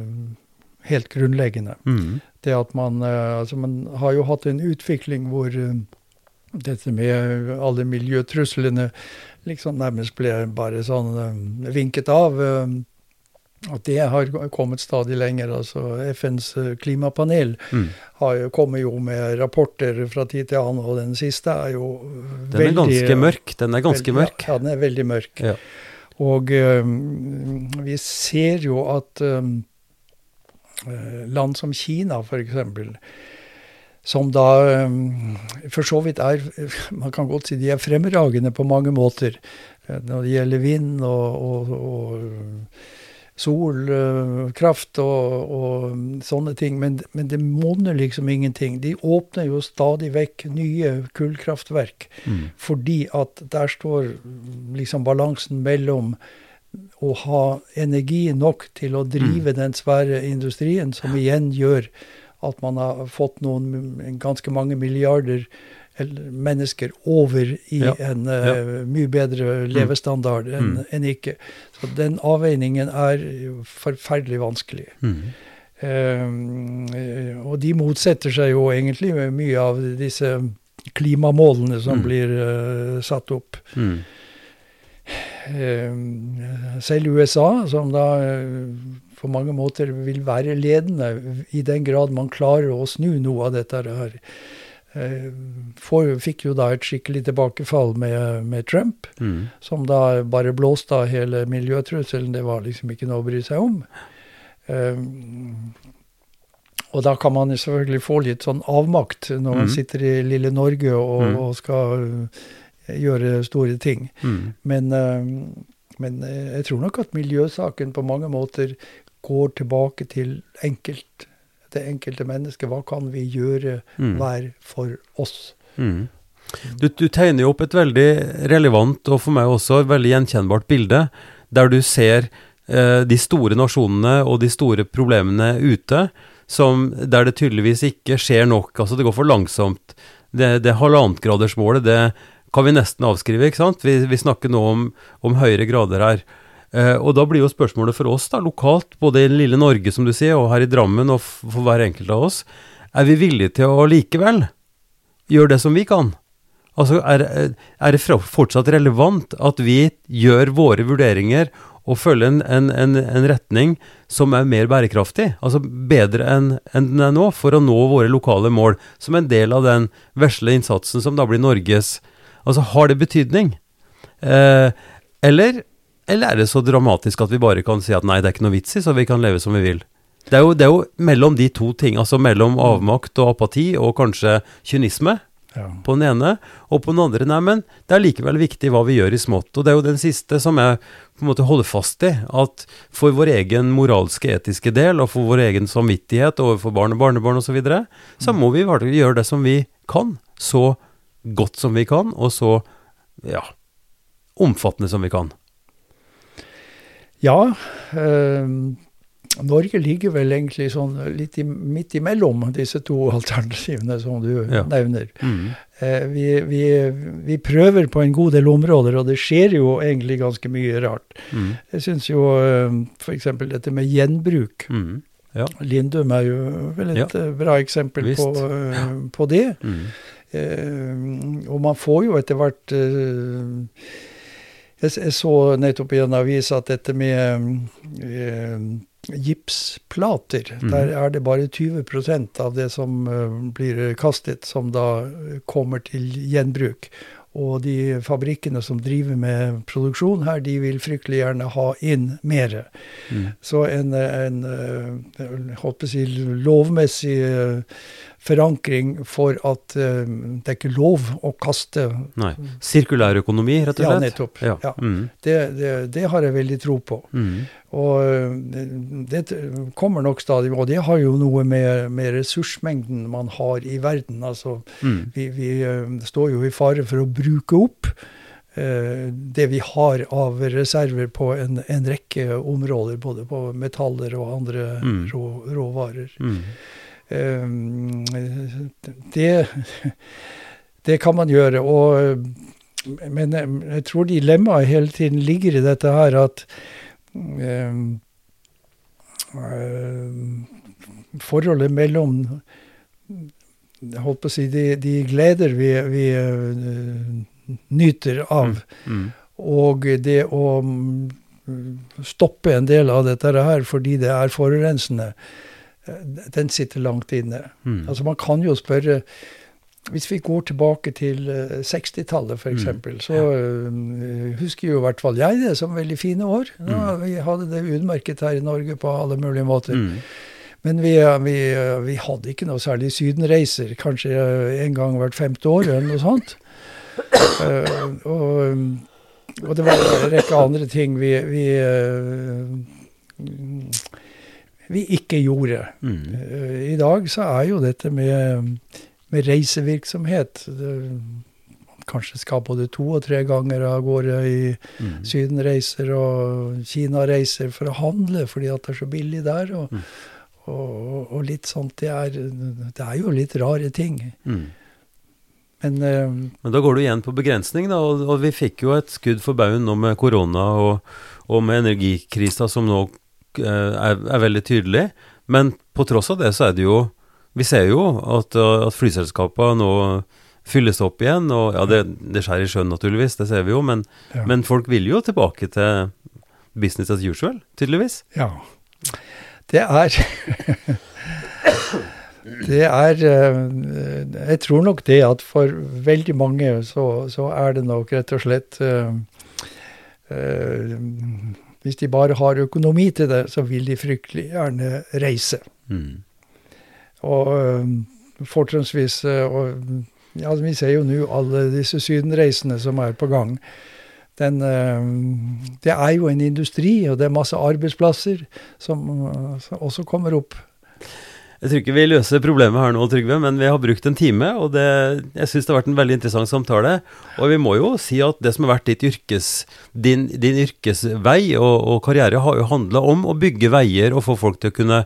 Speaker 2: helt grunnleggende. Mm. Det at man uh, Altså, man har jo hatt en utvikling hvor uh, dette med alle miljøtruslene liksom nærmest ble bare sånn um, vinket av. Um, at det har kommet stadig lenger. altså FNs klimapanel mm. har, kommer jo med rapporter fra tid til annen, og den siste er jo
Speaker 1: den veldig Den er ganske mørk. Den er ganske veldig, mørk.
Speaker 2: Ja, den er veldig mørk. Ja. Og um, vi ser jo at um, land som Kina, f.eks., som da for så vidt er [laughs] Man kan godt si de er fremragende på mange måter når det gjelder vind og, og, og solkraft og, og, sånne ting. Men, men, det monner liksom ingenting. De åpner jo stadig vekk nye kullkraftverk. Mm. Fordi at der står liksom balansen mellom å ha energi nok til å drive mm. den svære industrien, som igjen gjør at man har fått noen ganske mange milliarder mennesker over i ja. en uh, ja. mye bedre mm. levestandard enn mm. en ikke. Så den avveiningen er forferdelig vanskelig. Mm. Uh, og de motsetter seg jo egentlig mye av disse klimamålene som mm. blir uh, satt opp. Mm. selv USA, som da på mange måter vil være ledende, i den grad man klarer å snu noe av dette her, Eh, for, fikk jo da et skikkelig tilbakefall med, med Trump, mm. som da bare blåste av hele miljøtrusselen. Det var liksom ikke noe å bry seg om. Um, og da kan man selvfølgelig få litt sånn avmakt når mm. man sitter i lille Norge og, mm. og skal gjøre store ting. Mm. Men, uh, men jeg tror nok at miljøsaken på mange måter går tilbake til enkelt det enkelte mennesket. Hva kan vi gjøre mm. hver for oss? Mm.
Speaker 1: Du, du, tegner jo opp et veldig relevant og for meg også veldig gjenkjennbart bilde, der du ser eh, de store nasjonene og de store problemene ute, som, der det tydeligvis ikke skjer nok. Altså det går for langsomt. Det, det halvannetgradersmålet, det kan vi nesten avskrive, ikke sant? Vi, vi snakker nå om, om høyere grader her. Eh, og da blir jo spørsmålet for oss da, lokalt, både i lille Norge som du sier, og her i Drammen og for hver enkelt av oss, er vi villige til å likevel gjøre det som vi kan? Altså, er, er det fortsatt relevant at vi gjør våre vurderinger og følger en, en, en, en retning som er mer bærekraftig, altså bedre enn en den er nå, for å nå våre lokale mål, som en del av den vesle innsatsen som da blir Norges Altså, har det betydning? Eh, eller, eller er det så dramatisk at vi bare kan si at nei, det er ikke noe vits i, så vi kan leve som vi vil? Det er, jo, det er jo mellom de to ting, altså mellom avmakt og apati og kanskje kynisme
Speaker 2: Ja.
Speaker 1: på den ene, og på den andre, nei, men det er likevel viktig hva vi gjør i smått. Og det er jo den siste som jeg på en måte holder fast i, at for vår egen moralske, etiske del, og for vår egen samvittighet overfor barn og barnebarn osv., så, videre, så må vi gjøre det som vi kan, så godt som vi kan, og så, ja, omfattende som vi kan.
Speaker 2: Ja, eh, Norge ligger vel egentlig sånn litt i, midt imellom disse to [laughs] alternativene som du
Speaker 1: Ja.
Speaker 2: nevner.
Speaker 1: Mm.
Speaker 2: Eh, vi, vi, vi prøver på en god del områder, og det skjer jo egentlig ganske mye rart.
Speaker 1: Mm.
Speaker 2: Jeg syns jo eh, f.eks. dette med gjenbruk.
Speaker 1: Mm. Ja.
Speaker 2: Lindum er jo vel et ja. bra eksempel på, eh, på det.
Speaker 1: Mm.
Speaker 2: Eh, og man får jo etter hvert eh, jeg, jeg så nettopp i en avis at dette med eh, gipsplater,
Speaker 1: mm.
Speaker 2: der er det bare 20% av det som eh, blir kastet, som da eh, kommer til gjenbruk. Og de fabrikkene som driver med produksjon her, de vil fryktelig gjerne ha inn mer.
Speaker 1: Mm.
Speaker 2: Så en, en en, si, lovmessig eh, forankring for at uh, det er ikke lov å kaste
Speaker 1: Nei. Sirkulærøkonomi, rett og
Speaker 2: Ja,
Speaker 1: slett?
Speaker 2: nettopp.
Speaker 1: Ja.
Speaker 2: Ja.
Speaker 1: Mm.
Speaker 2: det, det, det har jeg veldig tro på.
Speaker 1: Mm.
Speaker 2: Og eh, det, kommer nok stadig, og det har jo noe med, med ressursmengden man har i verden. Altså,
Speaker 1: Mm.
Speaker 2: vi, vi eh, står jo i fare for å bruke opp det vi har av reserver på en, en rekke områder, både på metaller og andre
Speaker 1: Mm.
Speaker 2: rå, råvarer.
Speaker 1: Mm.
Speaker 2: Eh, det, det kan man gjøre. Og, men jeg, jeg tror dilemmaet hele tiden ligger i dette her at eh, eh, Forholdet mellom holdt på å si, de, de gleder vi, vi uh, nyter av,
Speaker 1: Mm.
Speaker 2: og det å mm, stoppe en del av dette her fordi det er forurensende, eh, den sitter langt inne.
Speaker 1: Mm.
Speaker 2: Altså Man kan jo spørre Hvis vi går tilbake til eh, 60-tallet f.eks.,
Speaker 1: Mm.
Speaker 2: så ja. husker jo i hvert fall jeg det som veldig fine år. Da, vi hadde det utmerket her i Norge på alle mulige måter.
Speaker 1: Mm.
Speaker 2: Men vi, vi, vi hadde ikke noe særlig sydenreiser. Kanskje en gang hvert femte år eller noe sånt. Uh, [coughs] og, og det var en rekke andre ting vi, vi, eh, vi ikke gjorde.
Speaker 1: Mm.
Speaker 2: Eh, I dag så er jo dette med, med reisevirksomhet det, kanskje skal både to og tre ganger av gårde i
Speaker 1: Mm.
Speaker 2: sydenreiser og Kina-reiser for å handle, fordi at det er så billig der. Og,
Speaker 1: Mm.
Speaker 2: og, og litt sånt. Det er, det er jo litt rare ting.
Speaker 1: Mm.
Speaker 2: Men uh,
Speaker 1: Men da går du igjen på begrensning, da. Og, og vi fikk jo et skudd for baugen nå med korona og, og med energikrisa som nå er, er veldig tydelig. Men på tross av det så er det jo Vi ser jo at, uh, at flyselskapene nå fylles opp igjen. Og ja, det, det skjærer i sjøen naturligvis, det ser vi jo. Men,
Speaker 2: ja.
Speaker 1: men folk vil jo tilbake til business as usual, tydeligvis.
Speaker 2: ja. Det er [laughs] Det er eh, Jeg tror nok det at for veldig mange så, så er det nok rett og slett uh, eh, Hvis de bare har økonomi til det, så vil de fryktelig gjerne reise.
Speaker 1: Mm.
Speaker 2: Og eh, fortrinnsvis eh, ja, Vi ser jo nå alle disse sydenreisene som er på gang. Den, eh, det er jo en industri, og det er masse arbeidsplasser som også kommer opp.
Speaker 1: Jeg tror ikke vi løser problemet her nå, Trygve, men vi har brukt en time, og det, jeg syns det har vært en veldig interessant samtale. Og vi må jo si at det som har vært ditt yrkes, din, din yrkesvei og, og karriere, har jo handla om å bygge veier og få folk til å kunne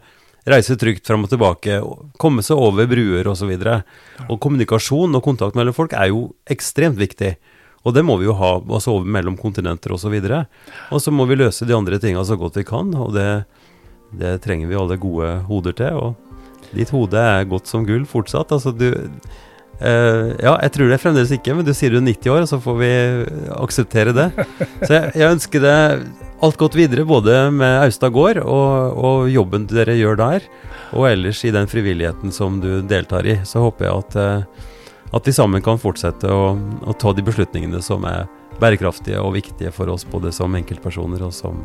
Speaker 1: reise trygt fram og tilbake, komme seg over bruer osv. Og, så og kommunikasjon og kontakt mellom folk er jo ekstremt viktig. Og det må vi jo ha altså over mellom kontinenter osv. Og, så og så må vi løse de andre tinga så godt vi kan, og det, det trenger vi alle gode hoder til. og Ditt hode er godt som gull fortsatt. Altså du Uh, Ja, jeg tror det fremdeles ikke, men du sier du er 90 år, og så får vi akseptere det. Så jeg, jeg ønsker deg alt godt videre, både med Austad gård og, og jobben dere gjør der, og ellers i den frivilligheten som du deltar i. Så håper jeg at, uh, at vi sammen kan fortsette å, å ta de beslutningene som er bærekraftige og viktige for oss både som enkeltpersoner og som,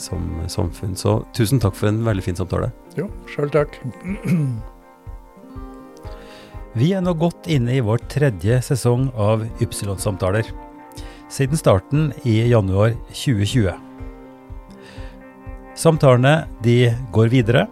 Speaker 1: som samfunn. Så tusen takk for en veldig fin samtale.
Speaker 2: Jo, sjøl takk. [clears throat]
Speaker 1: Vi er nå godt inne i vår tredje sesong av Ypsilon-samtaler. Siden starten i januar 2020. Samtalene de går videre.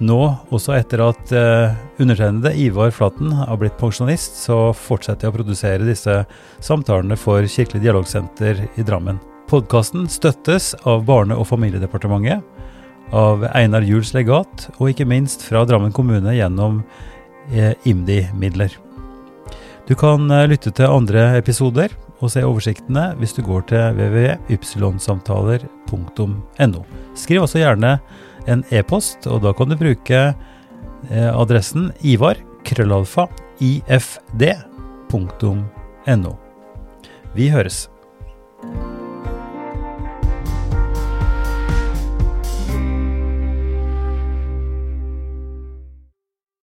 Speaker 1: Nå, også etter at uh, undertegnede Ivar Flaten har blitt pensjonist, så fortsetter jeg å produsere disse samtalene for Kirkelig dialogsenter i Drammen. Podkasten støttes av Barne- og familiedepartementet, av Einar Juels legat, og ikke minst fra Drammen kommune gjennom uh, IMDi-midler. Du kan uh, lytte til andre episoder og se oversiktene hvis du går til www.ypsilonsamtaler.no. Skriv også gjerne en e-post, og da kan du bruke eh, adressen ivar krøllalfa ifd.no. Vi høres.